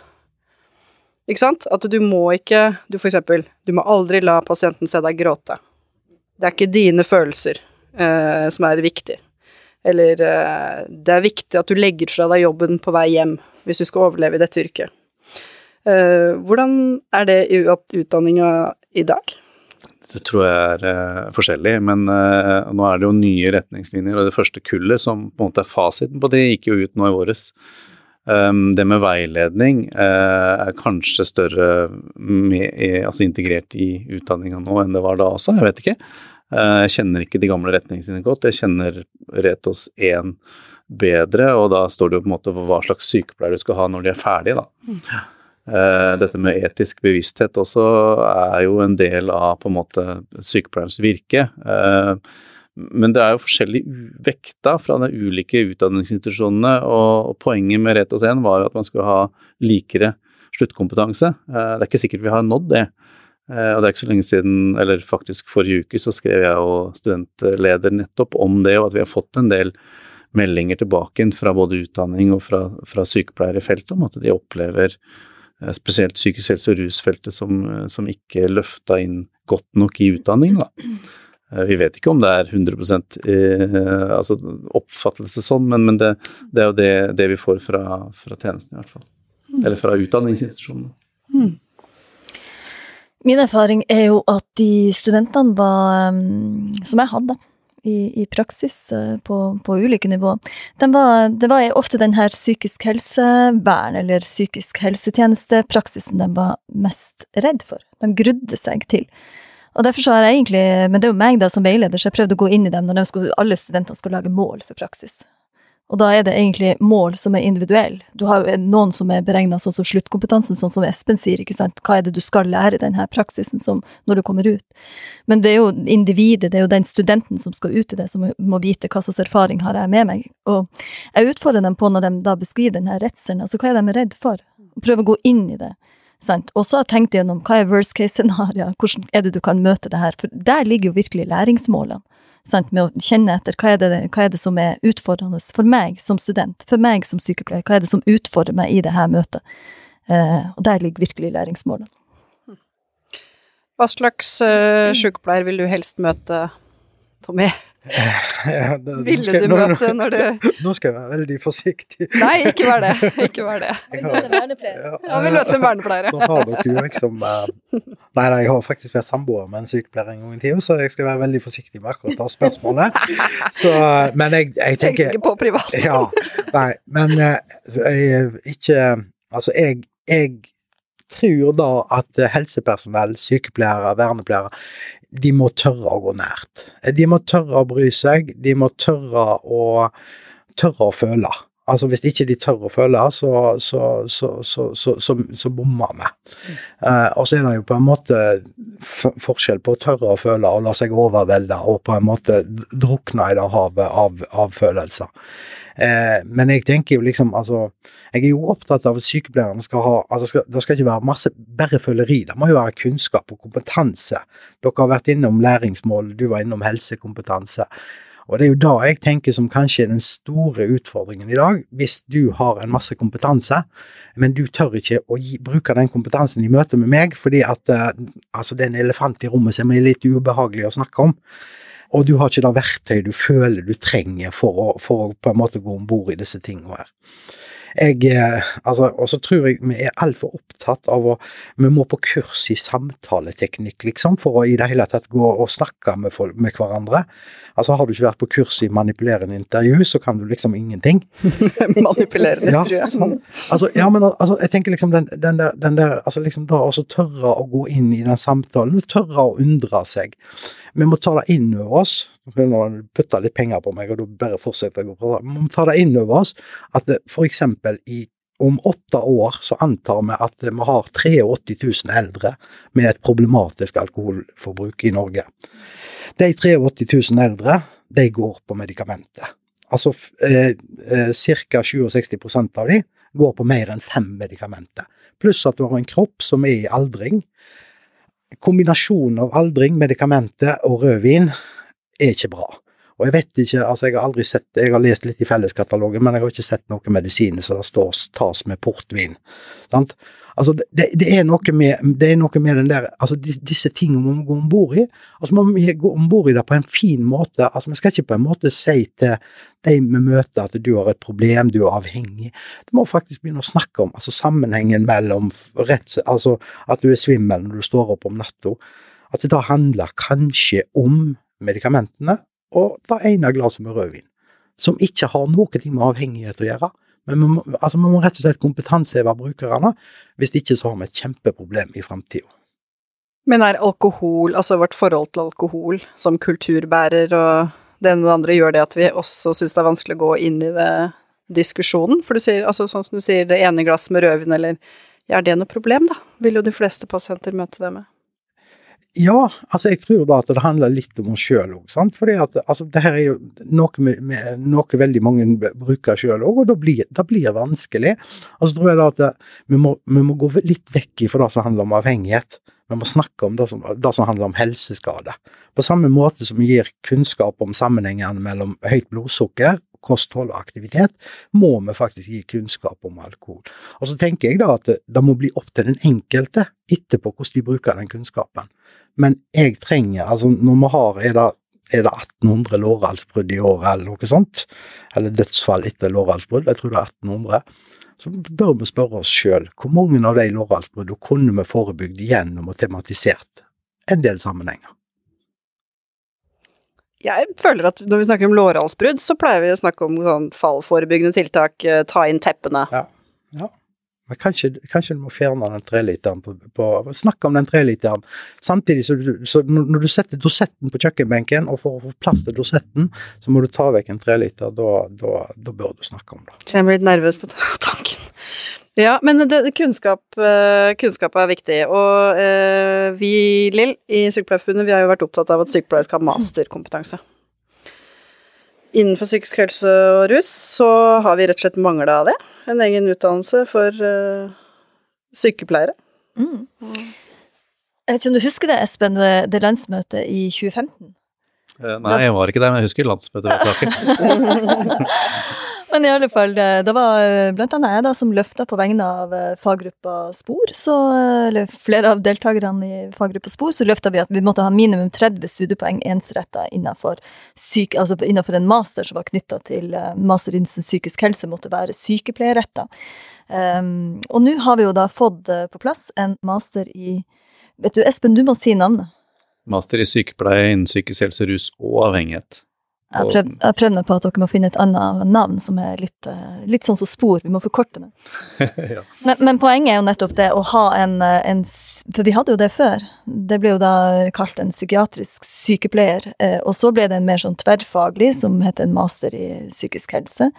Ikke sant? At du må ikke Du for eksempel, du må aldri la pasienten se deg gråte. Det er ikke dine følelser eh, som er viktig. Eller eh, det er viktig at du legger fra deg jobben på vei hjem hvis du skal overleve i dette yrket. Eh, hvordan er det i utdanninga i dag? Det tror jeg er eh, forskjellig, men uh, nå er det jo nye retningslinjer. Og det første kullet som på en måte er fasiten på det, gikk jo ut nå i våres. Um, det med veiledning uh, er kanskje større med, altså integrert i utdanninga nå enn det var da også, jeg vet ikke. Jeg kjenner ikke de gamle retningslinjene godt, jeg kjenner Retos 1 bedre, og da står det jo på en måte hva slags sykepleier du skal ha når de er ferdige, da. Uh, dette med etisk bevissthet også er jo en del av på en måte sykepleierens virke. Uh, men det er jo forskjellig vekta fra de ulike utdanningsinstitusjonene, og poenget med Retos 1 var jo at man skulle ha likere sluttkompetanse. Eh, det er ikke sikkert vi har nådd det. Eh, og det er ikke så lenge siden, eller faktisk forrige uke, så skrev jeg og studentleder nettopp om det, og at vi har fått en del meldinger tilbake fra både utdanning og fra, fra sykepleiere i feltet om at de opplever eh, spesielt psykisk helse- og rusfeltet som, som ikke løfta inn godt nok i utdanningen. da. Eh, vi vet ikke om det er 100% eh, altså oppfattelse sånn, men, men det, det, er jo det, det vi får fra, fra, tjenesten, i hvert fall. Eller fra utdanningsinstitusjonene. Mm. Min erfaring er jo at de studentene var, som jeg hadde i, i praksis uh, på, på, ulike nivå, de var, det var ofte den her psykisk helsevern eller psykisk helsetjenestepraksisen de var mest redd for. De grudde seg til. Og derfor så har jeg egentlig, Men det er jo meg da som veileder, så jeg prøvde å gå inn i dem når skulle, alle studentene skal lage mål for praksis. Og da er det egentlig mål som er individuelle. Du har jo noen som er beregna sånn som sluttkompetansen, sånn som Espen sier, ikke sant. Hva er det du skal lære i denne praksisen som når du kommer ut? Men det er jo individet, det er jo den studenten som skal ut i det, som må vite hva slags erfaring har jeg med meg. Og jeg utfordrer dem på, når de da beskriver denne redselen, altså hva er de redd for? Prøve å gå inn i det. Sant? Og så har jeg tenkt gjennom hva er worst case scenario, hvordan er det du kan møte det her, for der ligger jo virkelig læringsmålene sant, med å kjenne etter hva er, det, hva er det som er utfordrende for meg som student, for meg som sykepleier, hva er det som utfordrer meg i det her møtet. Eh, og der ligger virkelig læringsmålene. Hva slags uh, sykepleier vil du helst møte, Tommy? Ja, da, Ville du møte nå, når du Nå skal jeg være veldig forsiktig. Nei, ikke vær det. Ikke vær det. Jeg vil møte vernepleiere. Ja, vil møte vernepleiere. Nå har dere jo liksom uh, Nei, nei, jeg har faktisk vært samboer med en sykepleier en gang i tida, så jeg skal være veldig forsiktig med akkurat det spørsmålet. Så, men jeg, jeg tenker Tenker ikke på privat. Ja, nei, men jeg, ikke Altså, jeg, jeg tror da at helsepersonell, sykepleiere, vernepleiere, de må tørre å gå nært. De må tørre å bry seg, de må tørre å, tørre å føle. Altså Hvis ikke de tør å føle, så, så, så, så bommer vi. Uh, og så er det jo på en måte forskjell på å tørre å føle og la seg overvelde og på en måte drukne i det havet av, av følelser. Eh, men jeg tenker jo liksom, altså Jeg er jo opptatt av at sykepleierne skal ha altså skal, Det skal ikke være masse bare føleri, det må jo være kunnskap og kompetanse. Dere har vært innom læringsmål, du var innom helsekompetanse. Og det er jo da jeg tenker som kanskje er den store utfordringen i dag. Hvis du har en masse kompetanse, men du tør ikke å gi, bruke den kompetansen i møte med meg fordi at uh, altså det er en elefant i rommet som er litt ubehagelig å snakke om og du har ikke det verktøyet du føler du trenger for å, for å på en måte gå om bord i disse tingene her. Jeg, eh, altså, og så tror jeg vi er altfor opptatt av å Vi må på kurs i samtaleteknikk, liksom, for å i det hele tatt gå og snakke med, med hverandre. Altså, har du ikke vært på kurs i manipulerende intervju, så kan du liksom ingenting. manipulerende intervju. tror sånn. altså, ja, men altså, jeg tenker liksom den, den der, den der altså liksom da også tørre å gå inn i den samtalen, tørre å undre seg. Vi må ta det inn over oss. Nå putter litt penger på meg, og da bare fortsetter jeg å prate. Vi må ta det inn over oss at eksempel i om åtte år så antar vi at vi har 83 000 eldre med et problematisk alkoholforbruk i Norge. De 83 000 eldre, de går på medikamenter. Altså eh, eh, ca. 67 av de går på mer enn fem medikamenter. Pluss at du har en kropp som er i aldring. Kombinasjonen av aldring, medikamenter og rødvin er ikke bra. Og jeg vet ikke, altså jeg har aldri sett, jeg har lest litt i felleskatalogen, men jeg har ikke sett noen medisiner som det står tas med portvin. Sant? Altså, det, det, er med, det er noe med den der altså Disse tingene må vi gå om bord i. Altså, må vi gå om bord i det på en fin måte. Altså, Vi skal ikke på en måte si til de vi møter at du har et problem, du er avhengig. Du må faktisk begynne å snakke om altså, sammenhengen mellom rett, altså, at du er svimmel når du står opp om natta. At det da handler kanskje om medikamentene og det ene glasset med rødvin. Som ikke har noe med avhengighet å gjøre. Men vi må, altså vi må rett og slett kompetanseheve brukerne. Hvis ikke så har vi et kjempeproblem i framtida. Men er alkohol, altså vårt forhold til alkohol som kulturbærer og det ene og det andre, gjør det at vi også syns det er vanskelig å gå inn i det diskusjonen? For du sier, altså sånn som du sier, det ene glasset med rødvin, eller ja, er det noe problem, da? Vil jo de fleste pasienter møte det med. Ja, altså jeg tror da at det handler litt om oss sjøl òg, at altså, det her er jo noe, med, med, noe veldig mange bruker sjøl òg, og da blir det blir vanskelig. Og så tror jeg da at det, vi, må, vi, må, gå litt vekk fra det som handler om avhengighet. Vi må snakke om det som, det som handler om helseskade. På samme måte som vi gir kunnskap om sammenhengene mellom høyt blodsukker kosthold og aktivitet, må vi faktisk gi kunnskap om alkohol. Og så tenker jeg da at det, det må bli opp til den enkelte etterpå hvordan de bruker den kunnskapen. Men jeg trenger Altså, når vi har Er det, er det 1800 lårhalsbrudd i året, eller noe sånt? Eller dødsfall etter lårhalsbrudd? Jeg tror det er 1800. så bør vi spørre oss sjøl hvor mange av de lårhalsbruddene kunne vi forebygd gjennom og tematisert en del sammenhenger. Jeg føler at når vi snakker om lårhalsbrudd, så pleier vi å snakke om sånn fallforebyggende tiltak, eh, ta inn teppene. Ja. ja. Men kanskje, kanskje, du må fjerne den treliteren på, på Snakke om den treliteren samtidig så, så når du setter dosetten på kjøkkenbenken, og for å få plass til dosetten, så må du ta vekk en treliter. Da, da, da bør du snakke om det. Så jeg blir litt nervøs på. Ja, men det, kunnskap, eh, kunnskap, er viktig. Og eh, vi, Lill, i Sykepleierforbundet, vi har jo vært opptatt av at sykepleiere skal ha masterkompetanse. Innenfor psykisk helse og rus så har vi rett og slett mangla det. En egen utdannelse for eh, sykepleiere. Mm. Jeg vet ikke om du husker det, Espen, ved det landsmøtet i 2015? Eh, nei, jeg var ikke der, men jeg husker landsmøtevedtaket. Men i alle fall, det var eh, blant annet jeg da som løfta på vegne av eh, faggruppa Spor, så, eh, eller flere av deltakerne i faggruppa Spor, så løfta vi at vi måtte ha minimum 30 studiepoeng ensretta innenfor, syke, altså innenfor en master som var knytta til master innen psykisk helse, måtte være sykepleierretta. Um, og nå har vi jo da fått på plass en master i Vet du, Espen, du må si navnet. Master i sykepleie innen psykisk helse, rus og avhengighet. Jeg prøvde, jeg prøvde meg på at dere må finne et annet navn som er litt, eh, litt sånn som spor. Vi må forkorte det. ja. men, men, poenget er jo nettopp det å ha en, eh, en, For vi hadde jo det før. Det ble jo da kalt en psykiatrisk sykepleier. Eh, og så ble det en mer sånn tverrfaglig, som heter en master i psykisk helse.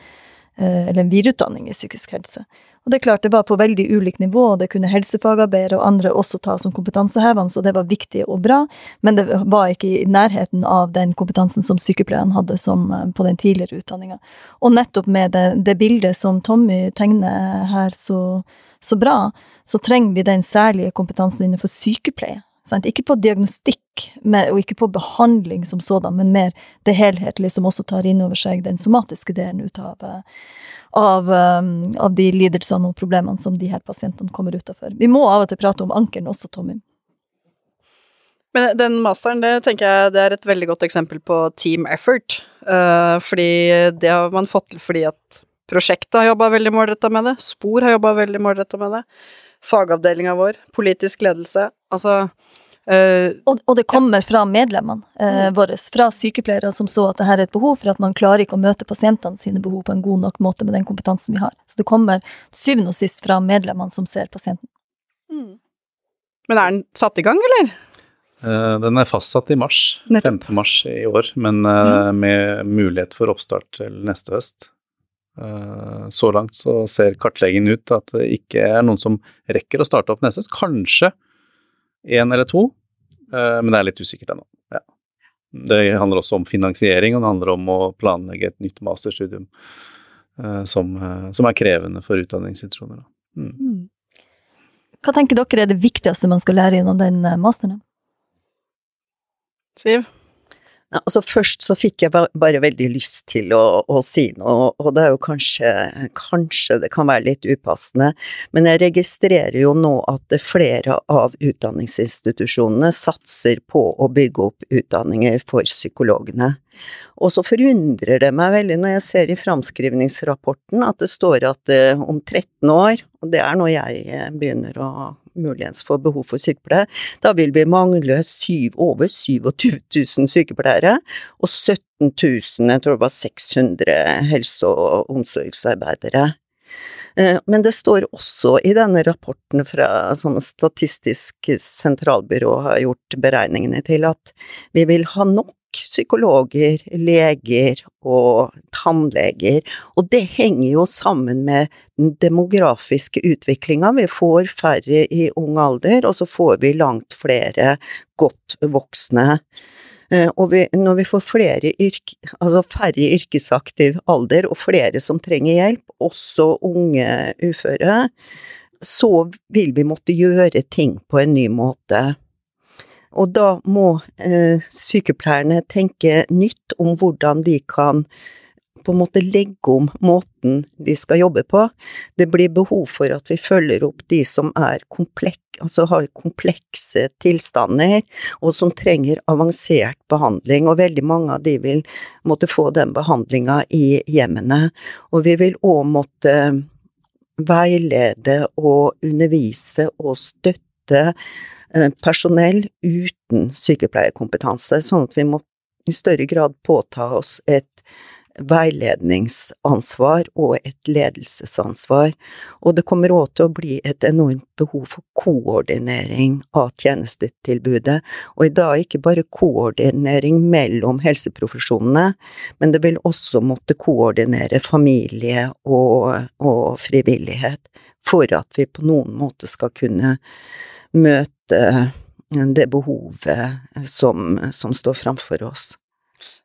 Eller en videreutdanning i psykisk helse. Og det er klart, det var på veldig ulikt nivå, og det kunne helsefagarbeidere og andre også ta som kompetansehevende, så det var viktig og bra, men det var ikke i nærheten av den kompetansen som sykepleierne hadde som eh, på den tidligere utdanninga. Og nettopp med det, det, bildet som Tommy tegner her så, så bra, så trenger vi den særlige kompetansen innenfor sykepleie. Sant? Ikke på diagnostikk med, og ikke på behandling som sådan, men mer det helhetlige som også tar inn over seg den somatiske delen ut av, eh, av, um, av de lidelsene og problemene som de her pasientene kommer utafor. Vi må av og til prate om ankelen også, Tommy. Men den masteren, det tenker jeg det er et veldig godt eksempel på team effort. Uh, fordi det har man fått til fordi at prosjektet har jobba veldig målretta med det, Spor har jobba veldig målretta med det, fagavdelinga vår, politisk ledelse. Altså Uh, og, og, det kommer ja. fra medlemmene uh, våre, fra sykepleiere som så at det her er et behov for at man klarer ikke å møte pasientene sine behov på en god nok måte med den kompetansen vi har. Så det kommer syvende og sist fra medlemmene som ser pasienten. Mm. Men er den satt i gang, eller? Uh, den er fastsatt i mars. Nettopp. 5. mars i år, men mm. med mulighet for oppstart til neste høst. Så langt så ser kartleggingen ut at det ikke er noen som rekker å starte opp neste høst. Kanskje én eller to, eh, men det er litt usikkert ennå. Ja. Det handler også om finansiering, og det handler om å planlegge et nytt masterstudium eh, som, eh, som er krevende for utdanningsinstitusjoner. Mm. mm. Hva tenker dere er det viktigste man skal lære gjennom den masteren? Siv? Altså først så fikk jeg bare veldig lyst til å, å, si noe, og det er jo kanskje, kanskje det kan være litt upassende, men jeg registrerer jo nå at flere av utdanningsinstitusjonene satser på å bygge opp utdanninger for psykologene. Og så forundrer det meg veldig når jeg ser i framskrivningsrapporten at det står at eh, om 13 år, og det er når jeg eh, begynner å muligens få behov for sykepleiere, da vil vi mangle syv, over 27 000 sykepleiere og 17 000, jeg tror det var 600 helse- og omsorgsarbeidere. Eh, men det står også i denne rapporten fra som Statistisk sentralbyrå har gjort beregningene til, at vi vil ha nok psykologer, leger og tannleger, og det henger jo sammen med den demografiske utviklinga. Vi får færre i ung alder, og så får vi langt flere godt voksne. Eh, og vi, når vi får flere yrke, altså færre i yrkesaktiv alder og flere som trenger hjelp, også unge uføre, så vil vi måtte gjøre ting på en ny måte. Og da må eh, sykepleierne tenke nytt om hvordan de kan på en måte legge om måten de skal jobbe på. Det blir behov for at vi følger opp de som komplek, altså har komplekse tilstander, og som trenger avansert behandling, og veldig mange av de vil måtte få den behandlinga i hjemmene. Og vi vil òg måtte veilede og undervise og støtte personell uten sykepleierkompetanse, sånn at vi må i større grad påta oss et veiledningsansvar og et ledelsesansvar, og det kommer òg til å bli et enormt behov for koordinering av tjenestetilbudet, og i dag ikke bare koordinering mellom helseprofesjonene, men det vil også måtte koordinere familie og, og frivillighet for at vi på noen måte skal kunne møte det behovet som, som står framfor oss.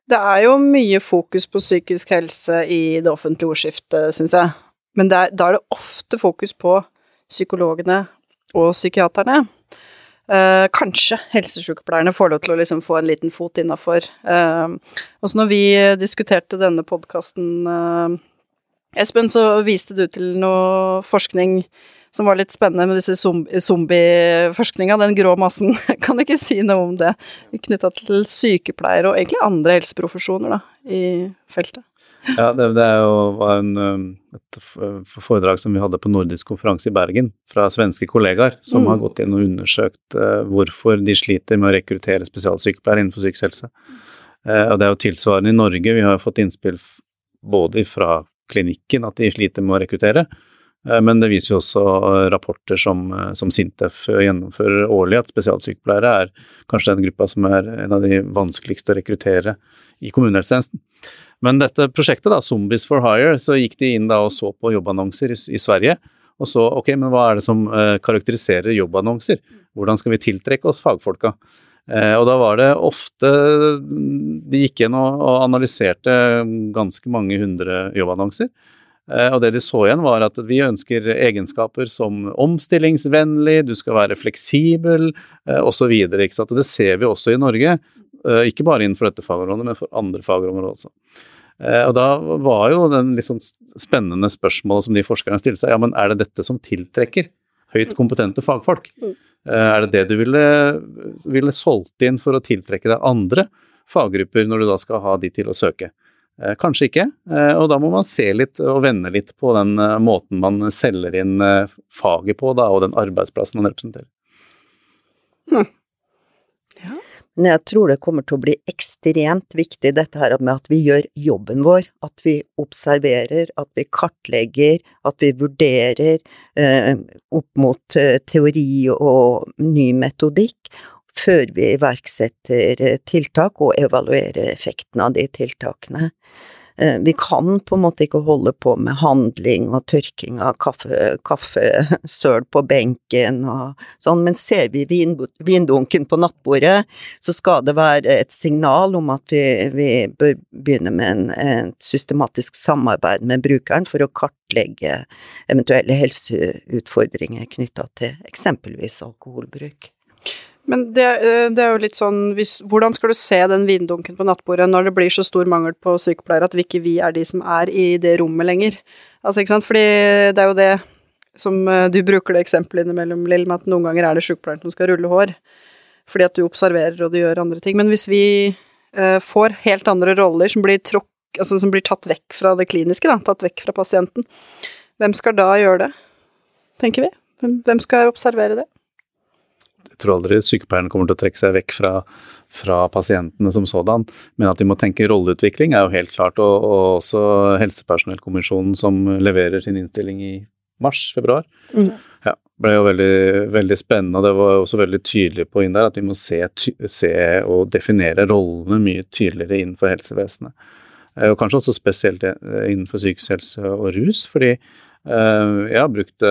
Det er jo mye fokus på psykisk helse i det offentlige ordskiftet, syns jeg. Men er, da er det ofte fokus på psykologene og psykiaterne. Eh, kanskje helsesykepleierne får lov til å liksom få en liten fot innafor. Eh, når vi diskuterte denne podkasten, eh, Espen, så viste du til noe forskning som var litt spennende med disse zombieforskninga, den grå massen. kan du ikke si noe om det, knytta til sykepleiere og egentlig andre helseprofesjoner da, i feltet? Ja, det, det jo, var en, um, et foredrag som vi hadde på nordisk konferanse i Bergen, fra svenske kollegaer, som mm. har gått inn og undersøkt uh, hvorfor de sliter med å rekruttere spesialsykepleiere innenfor psykisk helse. Uh, og det er jo tilsvarende i Norge. Vi har fått innspill både fra klinikken at de sliter med å rekruttere, Eh, men det viser jo også eh, rapporter som, eh, som Sintef gjennomfører årlig, at spesialsykepleiere er kanskje den gruppa som er en av de vanskeligste å rekruttere i kommunehelsetjenesten. Men dette prosjektet, da, Zombies for hire, så gikk de inn da og så på jobbannonser i, i Sverige. Og så ok, men hva er det som karakteriserer jobbannonser? Hvordan skal vi tiltrekke oss fagfolka? Og da var det ofte De gikk inn og analyserte ganske mange hundre jobbannonser. Eh, og det de så igjen, var at vi ønsker egenskaper som omstillingsvennlig, du skal være fleksibel eh, osv. Og, og det ser vi også i Norge, eh, ikke bare innenfor dette fagområdet, men for andre fagområder også. Og da var jo den litt sånn spennende spørsmålet som de forskerne stilte seg, ja, men er det dette som tiltrekker høyt kompetente fagfolk? Er det det du ville, ville solgt inn for å tiltrekke deg andre faggrupper når du da skal ha de til å søke? Eh, kanskje ikke, eh, og da må man se litt og vende litt på den eh, måten man selger inn faget på, da, og den arbeidsplassen man representerer. Hm. Ja. Men jeg tror det kommer til å bli ekstremt viktig dette her med at vi gjør jobben vår, at vi observerer, at vi kartlegger, at vi vurderer eh, opp mot teori og ny metodikk, før vi iverksetter eh, tiltak og evaluerer effekten av de tiltakene. Eh, vi kan på en måte ikke holde på med handling og tørking av kaffe, kaffesøl på benken og sånn, men ser vi vindunken på nattbordet, så skal det være et signal om at vi, vi bør begynne med en, et systematisk samarbeid med brukeren for å kartlegge eventuelle helseutfordringer knytta til eksempelvis alkoholbruk. Men det, eh, det, er jo litt sånn hvis, Hvordan skal du se den vindunken på nattbordet når det blir så stor mangel på sykepleiere at vi ikke vi er de som er i det rommet lenger? Altså, ikke sant, fordi det er jo det som eh, du bruker det eksempelet innimellom, Lill, med at noen ganger er det sykepleieren som skal rulle hår, fordi at du observerer og du gjør andre ting. Men hvis vi eh, får helt andre roller som blir, tråk, altså, som blir tatt vekk fra det kliniske, da, tatt vekk fra pasienten, hvem skal da gjøre det, tenker vi? Hvem, skal observere det? Jeg tror aldri sykepleierne kommer til å trekke seg vekk fra, fra pasientene som sådan, men at de må tenke rolleutvikling er jo helt klart. Og, og også Helsepersonellkommisjonen som leverer sin innstilling i mars-februar. Mm. Ja, ble jo veldig, veldig, spennende, og det var også veldig tydelig på inn der at vi må se, se og definere rollene mye tydeligere innenfor helsevesenet. Eh, og kanskje også spesielt eh, innenfor psykisk helse og rus, fordi uh, jeg har brukt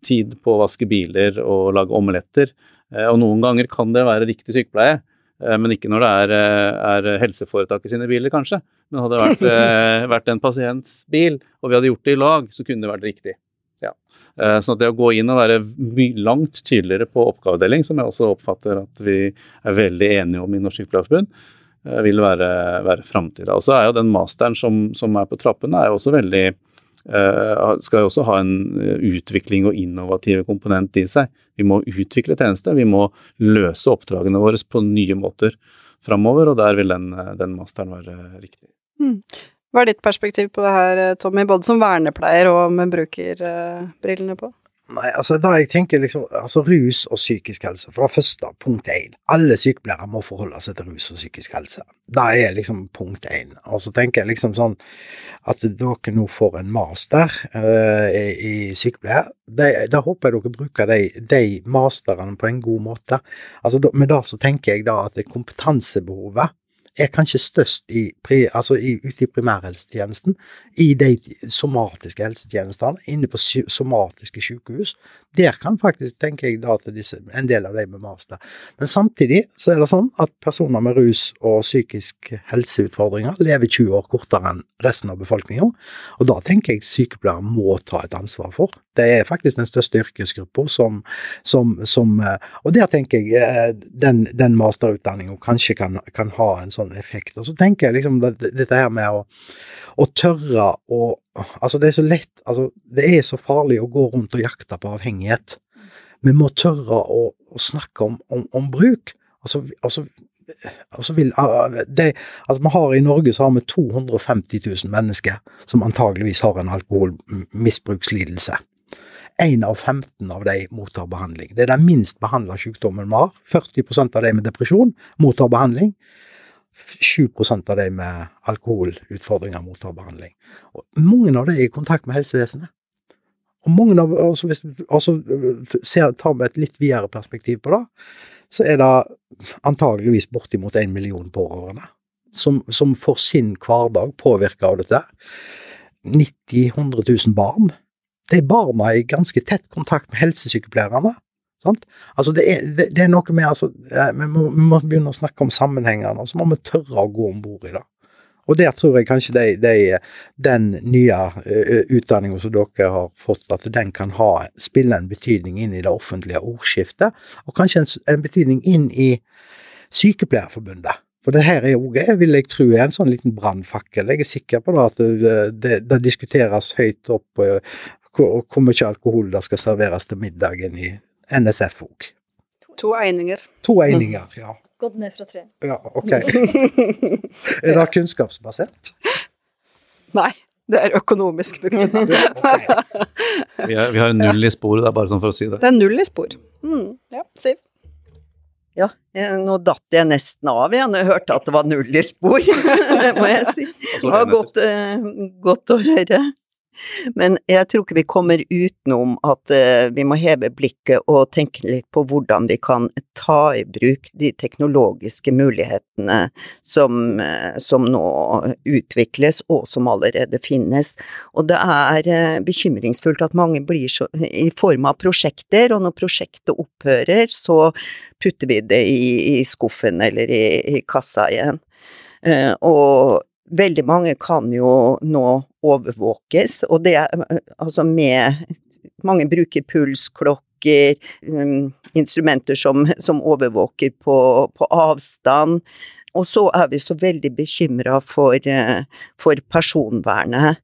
tid på å vaske biler og lage omeletter Eh, og noen ganger kan det være riktig sykepleie, eh, men ikke når det er, eh, er helseforetaket sine biler, kanskje. Men hadde det vært, vært en pasients bil, og vi hadde gjort det i lag, så kunne det vært riktig. Ja. Så det å gå inn og være langt tydeligere på oppgavedeling, som jeg også oppfatter at vi er veldig enige om i Norsk Sykepleierforbund, vil være, være framtida. Og så er jo den masteren som, som er på trappene, er jo også veldig Eh, skal jo også ha en eh, utvikling og innovative komponent i seg. Vi må utvikle tjenester, vi må løse oppdragene våre på nye måter framover, og der vil den, eh, den masteren være riktig. Mm. Hva er ditt perspektiv på det her, eh, Tommy, både som vernepleier og med brukerbrillene på? Nei, altså da jeg tenker liksom, altså rus og psykisk helse, for det første, punkt én. Alle sykepleiere må forholde seg til rus og psykisk helse. Det er liksom punkt én. Og så tenker jeg liksom sånn at dere nå får en master uh, i, sykepleie. Da håper jeg dere bruker de, de masterne på en god måte. Altså Med det så tenker jeg da at kompetansebehovet er kanskje størst i, altså i, ute i primærhelsetjenesten, i de somatiske helsetjenestene, inne på somatiske sykehus. Der kan faktisk, tenker jeg da, til disse, en del av de med master. Men samtidig så er det sånn at personer med rus og psykisk helseutfordringer lever 20 år kortere enn resten av befolkninga, og da tenker jeg sykepleiere må ta et ansvar for. Det er faktisk den største yrkesgruppa som, som, som, eh, Og der tenker jeg eh, den, den masterutdanninga kanskje kan, kan, ha en sånn effekt. Og så tenker jeg liksom dette her med å, å tørre å Altså, det er så lett altså, Det er så farlig å gå rundt og jakte på avhengighet. Vi må tørre å, å snakke om, om, om bruk. Altså, altså altså vil, det, altså vi har I Norge så har vi 250 000 mennesker som antageligvis har en alkoholmisbrukslidelse. Én av 15 av de mottar behandling. Det er den minst behandla sykdommen vi har. 40% av de med depresjon mottar behandling. 7% av de med alkoholutfordringer mottar behandling. Og mange av de er i kontakt med helsevesenet. Og mange av, altså hvis altså, ser, tar vi et litt videre perspektiv på det, så er det antageligvis bortimot en million pårørende som, som får sin hverdag påvirka av dette. 90 100 000 barn. De barna er i ganske tett kontakt med helsesykepleierne. Sant? Altså det, er, det, det er noe med altså, vi må, vi må, begynne å snakke om sammenhengene, og så må vi tørre å gå om bord i det. Og der tror jeg kanskje de, de, den nye uh, utdanninga som dere har fått, at den kan ha, spille en betydning inn i det offentlige ordskiftet, og kanskje en, en betydning inn i Sykepleierforbundet. For det her er òg, vil jeg tro, er en sånn liten brannfakkel. Jeg er sikker på det at det, det, det diskuteres høyt opp uh, hvor, hvor mye alkohol det skal serveres til middagen i NSF òg. To eininger. To eininger, ja. Gått ned fra tre. Ja, ok. er det kunnskapsbasert? Nei. Det er økonomisk begrunnet. vi, vi, har null i sporet, det er bare sånn for å si det. Det er null i spor. Mm, ja, Siv? Ja, nå datt jeg nesten av igjen jeg hørte at det var null i spor, det må jeg si. Det var godt, uh, godt å høre. Men jeg tror ikke vi kommer utenom at uh, vi må heve blikket og tenke litt på hvordan vi kan ta i bruk de teknologiske mulighetene som, uh, som nå utvikles, og som allerede finnes. Og det er uh, bekymringsfullt at mange blir så i form av prosjekter, og når prosjektet opphører, så putter vi det i, i skuffen eller i, i kassa igjen. og veldig mange kan jo nå overvåkes, og det altså med Mange bruker pulsklokker, um, instrumenter som, som overvåker på, på, avstand. Og så er vi så veldig bekymra for, uh, for personvernet.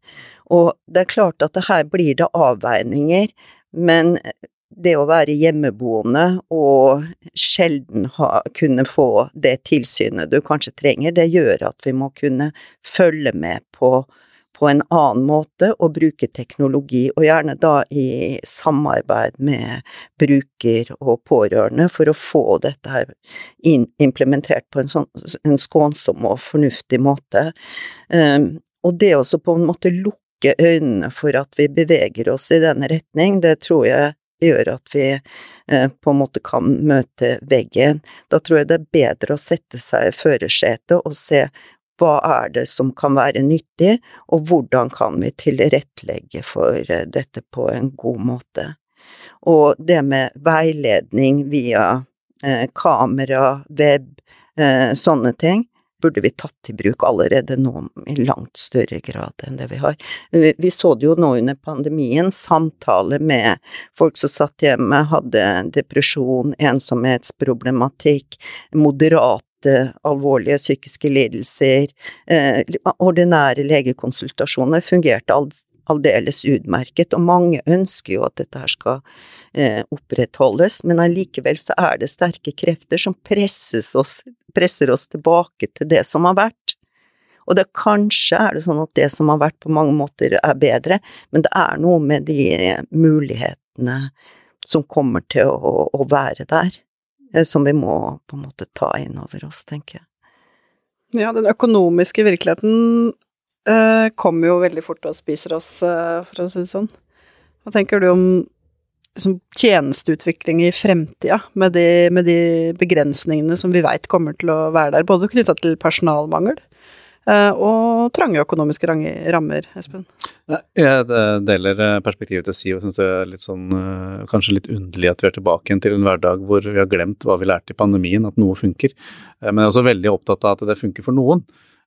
Og det er klart at her blir det avveininger, men det å være hjemmeboende og sjelden ha, kunne få det tilsynet du kanskje trenger, det gjør at vi må kunne følge med på, på en annen måte og bruke teknologi, og gjerne da i samarbeid med bruker og pårørende for å få dette her implementert på en, sånn, en skånsom og fornuftig måte. Um, og det også på en måte lukke øynene for at vi beveger oss i denne retning, det tror jeg gjør at vi eh, på en måte kan møte veggen. Da tror jeg det er bedre å sette seg i førersetet og se hva er det som kan være nyttig, og hvordan kan vi tilrettelegge for eh, dette på en god måte. Og det med veiledning via eh, kamera, web, sånne ting, burde vi tatt i bruk allerede nå i langt større grad enn det vi har. Vi så det jo nå under pandemien, samtale med folk som satt hjemme, hadde depresjon, ensomhetsproblematikk, moderate alvorlige psykiske lidelser, eh, ordinære legekonsultasjoner fungerte aldeles utmerket, og mange ønsker jo at dette her skal eh, opprettholdes, men allikevel så er det sterke krefter som oss, presser oss tilbake til det som har vært. Og det kanskje er det sånn at det som har vært på mange måter er bedre, men det er noe med de mulighetene som kommer til å, å være der, eh, som vi må på en måte ta inn over oss, tenker jeg. Ja, den økonomiske virkeligheten eh, kommer jo veldig fort og spiser oss, uh, for å si det sånn. Hva tenker du om liksom, tjenesteutvikling i fremtida, med, de- med de begrensningene som vi veit kommer til å være der, både knytta til personalmangel eh, og trange økonomiske rammer, Espen? Jeg deler perspektivet til Siv og syns det er litt sånn kanskje litt underlig at vi er tilbake til en hverdag hvor vi har glemt hva vi lærte i pandemien, at noe funker. Men jeg er også veldig opptatt av at det funker for noen.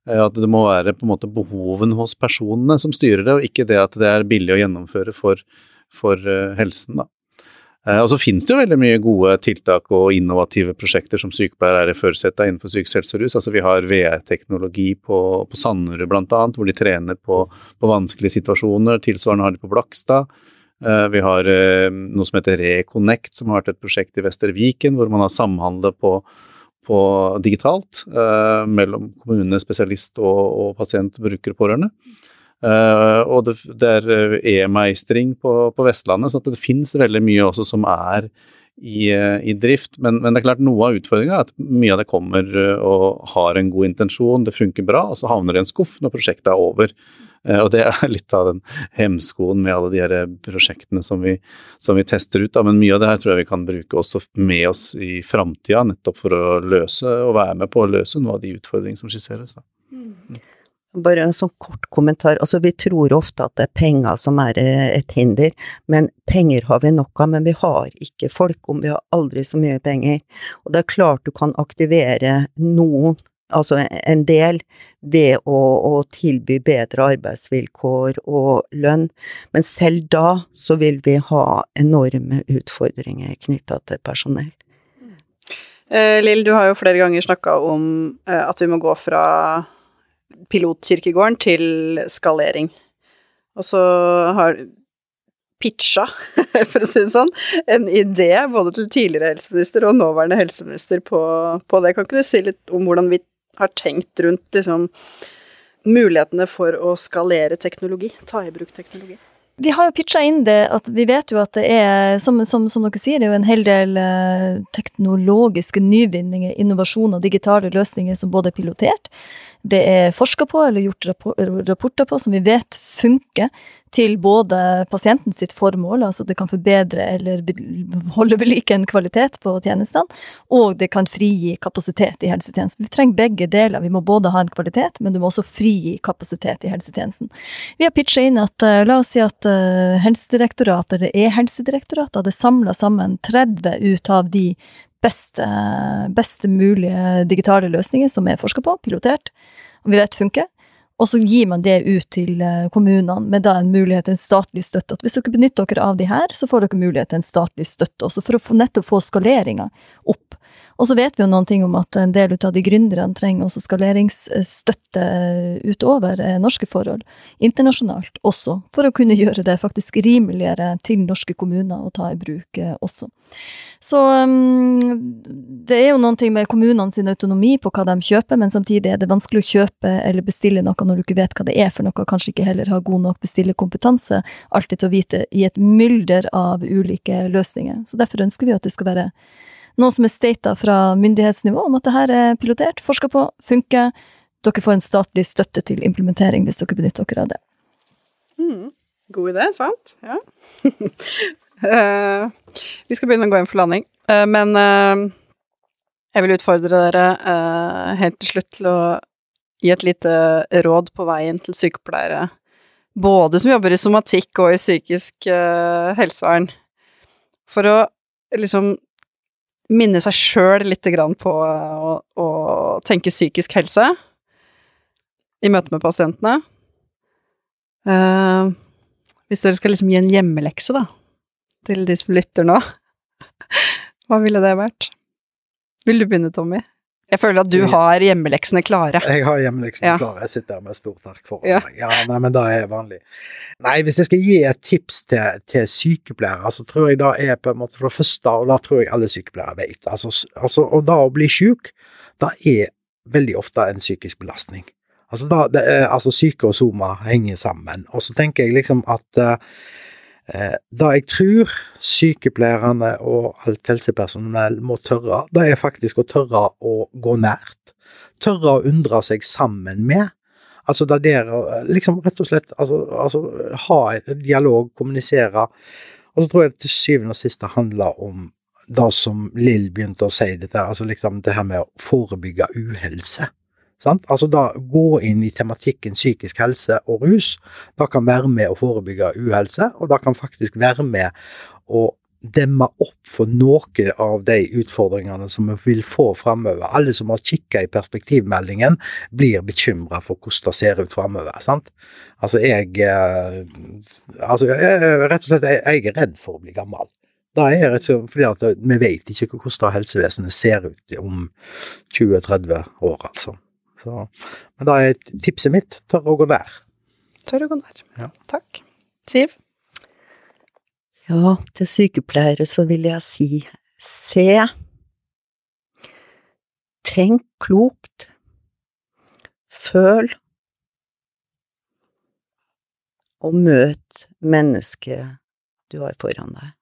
Eh, At det må være på en måte behoven hos personene som styrer det, og ikke det at det er billig å gjennomføre for, for eh, helsen. da. Eh, Og så finnes det jo veldig mye gode tiltak og innovative prosjekter som sykepleiere er i førersetet innenfor psykisk helse og rus. Altså vi har VR-teknologi på, på Sanderud bl.a., hvor de trener på, på vanskelige situasjoner. Tilsvarende har de på Blakstad. Vi har noe som heter Reconnect, som har vært et prosjekt i Vestre Viken, hvor man har samhandlet på, på digitalt eh, mellom kommune, spesialist og, og pasient, bruker og pårørende. Eh, og det, det er eh, e-meistring på, på Vestlandet, så det finnes veldig mye også som er i, eh, i drift. Men, men det er klart noe av utfordringa er at mye av det kommer eh, og har en god intensjon, det funker bra, og så havner det i en skuff når prosjektet er over. Eh, Og det er litt av den hemskoen med alle de her prosjektene som vi, som vi tester ut. Da. Men mye av det her tror jeg vi kan bruke også med oss i framtida, nettopp for å løse og være med på å løse noe av de utfordringene som skisseres. Da. Bare en sånn kort kommentar. Altså, vi tror ofte at det er penger som er eh, et hinder, men penger har vi nok av, men vi har ikke folk om, vi har aldri så mye penger. Og det er klart du kan aktivere noen, altså en del, ved å, å tilby bedre arbeidsvilkår og lønn, men selv da så vil vi ha enorme utfordringer knytta til personell. Eh, Lill, du har jo flere ganger snakka om eh, at vi må gå fra pilotkirkegården til skalering. Og så har pitcha, for å si det sånn, en idé både til tidligere helseminister og nåværende helseminister på, på det. Kan ikke du si litt om hvordan vi har tenkt rundt liksom, mulighetene for å skalere teknologi, ta i bruk teknologi? Vi har jo pitcha inn det at vi vet jo at det er, som, som, som dere sier, det er jo en hel del eh, teknologiske nyvinninger, innovasjoner, digitale løsninger som både er pilotert, det er forska på eller gjort rapporter på som vi vet funker til både pasienten sitt formål, altså det kan forbedre eller holde ved like en kvalitet på tjenestene, og det kan frigi kapasitet i helsetjenesten. Vi trenger begge deler. Vi må både ha en kvalitet, men du må også frigi kapasitet i helsetjenesten. Vi har pitcha inn at eh, la oss si at uh, Helsedirektoratet, eller E-helsedirektoratet, hadde samla sammen 30 ut av de beste, beste mulige digitale løsninger som er forska på, pilotert, og vi vet funker. Og så gir man det ut til eh, kommunene med da en mulighet til en statlig støtte. At hvis dere benytter dere av de her, så får dere mulighet til en statlig støtte også, for å få, nettopp få skaleringa opp. Og så vet vi jo noen ting om at en del av de gründerne trenger også skaleringsstøtte utover eh, norske forhold, internasjonalt også, for å kunne gjøre det faktisk rimeligere til norske kommuner å ta i bruk eh, også. Så um, det er jo noen ting med kommunene sin autonomi på hva de kjøper, men samtidig er det vanskelig å kjøpe eller bestille noe når du ikke vet hva det er for noe, kanskje ikke heller har god nok bestillerkompetanse alltid til å vite i et mylder av ulike løsninger. Så derfor ønsker vi at det skal være noe som er stata fra myndighetsnivå om at det her er pilotert, forska på, funker. Dere får en statlig støtte til implementering hvis dere benytter dere av det. Mm. God idé, sant? Ja. uh, vi skal begynne å gå inn for landing, uh, men uh, jeg vil utfordre dere helt til slutt til å gi et lite råd på veien til sykepleiere, både som jobber i somatikk og i psykisk helsevern, for å liksom minne seg sjøl grann på å, å tenke psykisk helse i møte med pasientene. Uh, hvis dere skal liksom gi en hjemmelekse, da, til de som lytter nå, hva ville det vært? Vil du begynne, Tommy? Jeg føler at du har hjemmeleksene klare. Jeg har hjemmeleksene Ja. klare. Jeg sitter her med et stort ark foran Ja. meg. Ja, nei, men det er vanlig. Nei, hvis jeg skal gi et tips til, til sykepleiere, så tror jeg det er på en måte for det første, og det tror jeg alle sykepleiere vet, altså, altså og da å bli syk, det er veldig ofte en psykisk belastning. Altså, da, det altså syke og soma henger sammen. Og så tenker jeg liksom at eh, det jeg tror sykepleierne og alt helsepersonell må tørre, det er faktisk å tørre å gå nært. Tørre å undre seg sammen med. Altså det der liksom rett og slett altså, altså ha et dialog, kommunisere. Og så tror jeg til syvende og sist det handler om det som Lill begynte å si, dette, altså liksom det her med å forebygge uhelse. Sant? Altså da gå inn i tematikken psykisk helse og rus. Det kan være med å forebygge uhelse, og det kan faktisk være med å demme opp for noen av de utfordringene som vi vil få framover. Alle som har kikka i perspektivmeldingen, blir bekymra for hvordan det ser ut framover. Altså, jeg eh, Altså, jeg, rett og slett, jeg er redd for å bli gammel. Det er rett og slett fordi at vi vet ikke hvordan helsevesenet ser ut om 20-30 år, altså. Så, men da er tipset mitt tør å gå nær. Tørr å gå nær. Ja. Takk. Siv? Ja, til sykepleiere så vil jeg si se, tenk klokt, føl, og møt mennesket du har foran deg.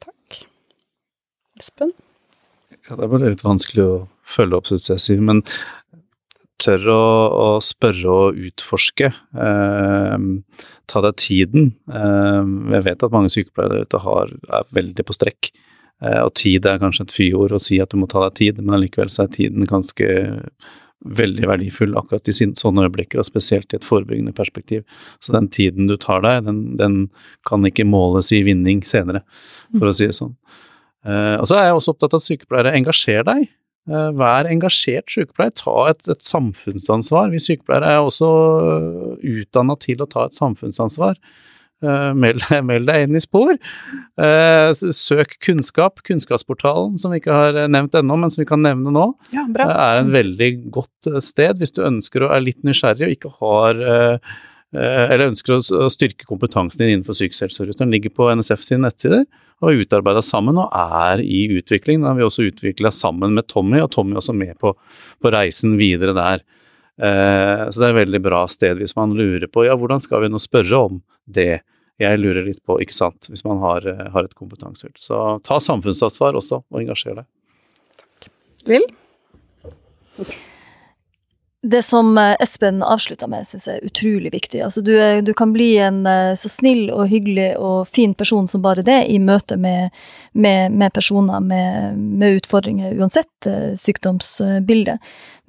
Takk. Espen? Ja, det er bare litt vanskelig å følge opp, suksessiv, men tør å, å spørre og utforske. Eh, ta deg tiden. Eh, jeg vet at mange sykepleiere der ute har, er veldig på strekk. Eh, og tid er kanskje et fyord å si at du må ta deg tid, men allikevel så er tiden ganske veldig verdifull akkurat i sånne øyeblikker, og spesielt i et forebyggende perspektiv. Så den tiden du tar deg, den, den kan ikke måles i vinning senere, for å si det sånn. Eh, og så er jeg også opptatt av at sykepleiere engasjerer deg. Eh, vær engasjert sykepleier, ta et, et samfunnsansvar. Vi sykepleiere er også utdanna til å ta et samfunnsansvar. Uh, meld, meld, deg inn i spor. Søk kunnskap. Kunnskapsportalen, som vi ikke har nevnt ennå, men som vi kan nevne nå, Ja, er en veldig godt sted hvis du ønsker å er litt nysgjerrig og ikke har eller ønsker å, styrke kompetansen din innenfor psykisk helse. Den ligger på NSF sine nettsider og er utarbeida sammen og er i utvikling. Den har vi også utvikla sammen med Tommy, og Tommy er også med på, på reisen videre der. Eh, så det er et veldig bra sted hvis man lurer på ja, hvordan skal vi nå spørre om det jeg lurer litt på, ikke sant, hvis man har, har et kompetansehull. Så ta samfunnsansvar også, og engasjer deg. Takk. Lill? Det som eh, Espen avslutta med, syns jeg er utrolig viktig. Altså, du, er, du, kan bli en eh, så snill og hyggelig og fin person som bare det i møte med, med, med personer med, med, utfordringer, uansett uh, sykdomsbilde.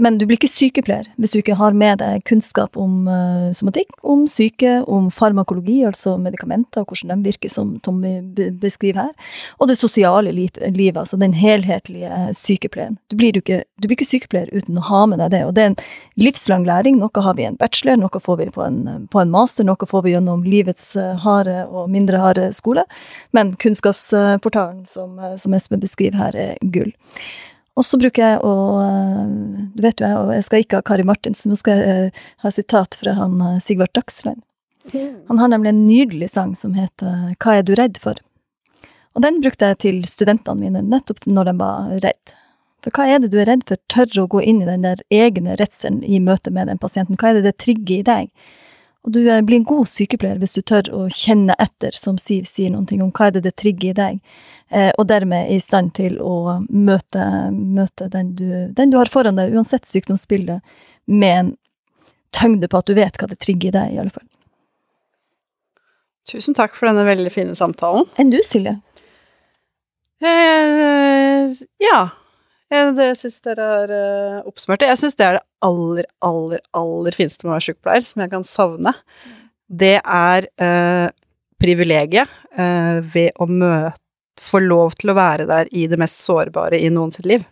Men du blir ikke sykepleier hvis du ikke har med deg kunnskap om uh, somatikk, om syke, om farmakologi, altså medikamenter, og hvordan de virker, som Tommy beskriver her, og det sosiale liv, livet, altså den helhetlige sykepleien. Du blir, du, ikke, du blir ikke sykepleier uten å ha med deg det, og det er en livslang læring. Noe har vi i en bachelor, noe får vi på en, på en master, noe får vi gjennom livets harde og mindre harde skole, men kunnskapsportalen som, som Espen beskriver her, er gull. Og så bruker jeg å Du vet jo, jeg, jeg skal ikke ha Kari Martinsen, nå skal jeg ha sitat fra han Sigvart Dagsland. Han har nemlig en nydelig sang som heter Hva er du redd for? Og den brukte jeg til studentene mine nettopp når de var redd. For hva er det du er redd for? Tør å gå inn i den der egne redselen i møte med den pasienten. Hva er det det trigger i deg? Og du blir en god sykepleier hvis du tør å kjenne etter, som Siv sier noen ting om hva er det det trigger i deg, eh, og dermed er i stand til å møte, møte den, du, den, du, har foran deg, uansett sykdomsbildet, med en tyngde på at du vet hva det trigger i deg, i alle fall. Tusen takk for denne veldig fine samtalen. Enn du, Silje? Eh, ja. Det syns dere har uh, oppsummert det. Jeg syns det er det aller, aller, aller fineste med å være sykepleier, som jeg kan savne. Det er uh, privilegiet uh, ved å møte Få lov til å være der i det mest sårbare i noen sitt liv.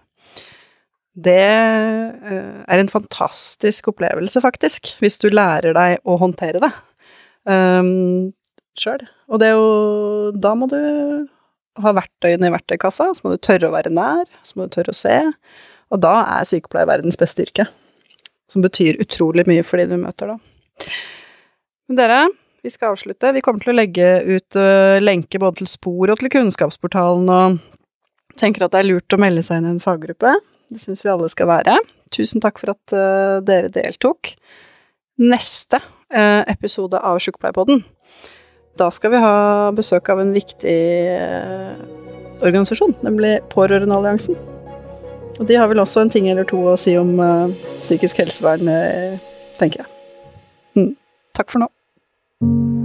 Det er en fantastisk opplevelse, faktisk, hvis du lærer deg å håndtere det um, sjøl. Og det er jo Da må du ha verktøyene i verktøykassa, så må du tørre å være nær, så må du tørre å se. Og da er sykepleier verdens beste yrke. Som betyr utrolig mye for de du møter, da. Men dere, vi skal avslutte. Vi kommer til å legge ut uh, lenke både til Spor og til Kunnskapsportalen, og tenker at det er lurt å melde seg inn i en faggruppe. Det syns vi alle skal være. Tusen takk for at uh, dere deltok. Neste uh, episode av Sjukepleierpodden, da skal vi ha besøk av en viktig uh, organisasjon, nemlig Pårørendealliansen. Og de har vel også en ting eller to å si om psykisk helsevern, tenker jeg. Mm. Takk for nå.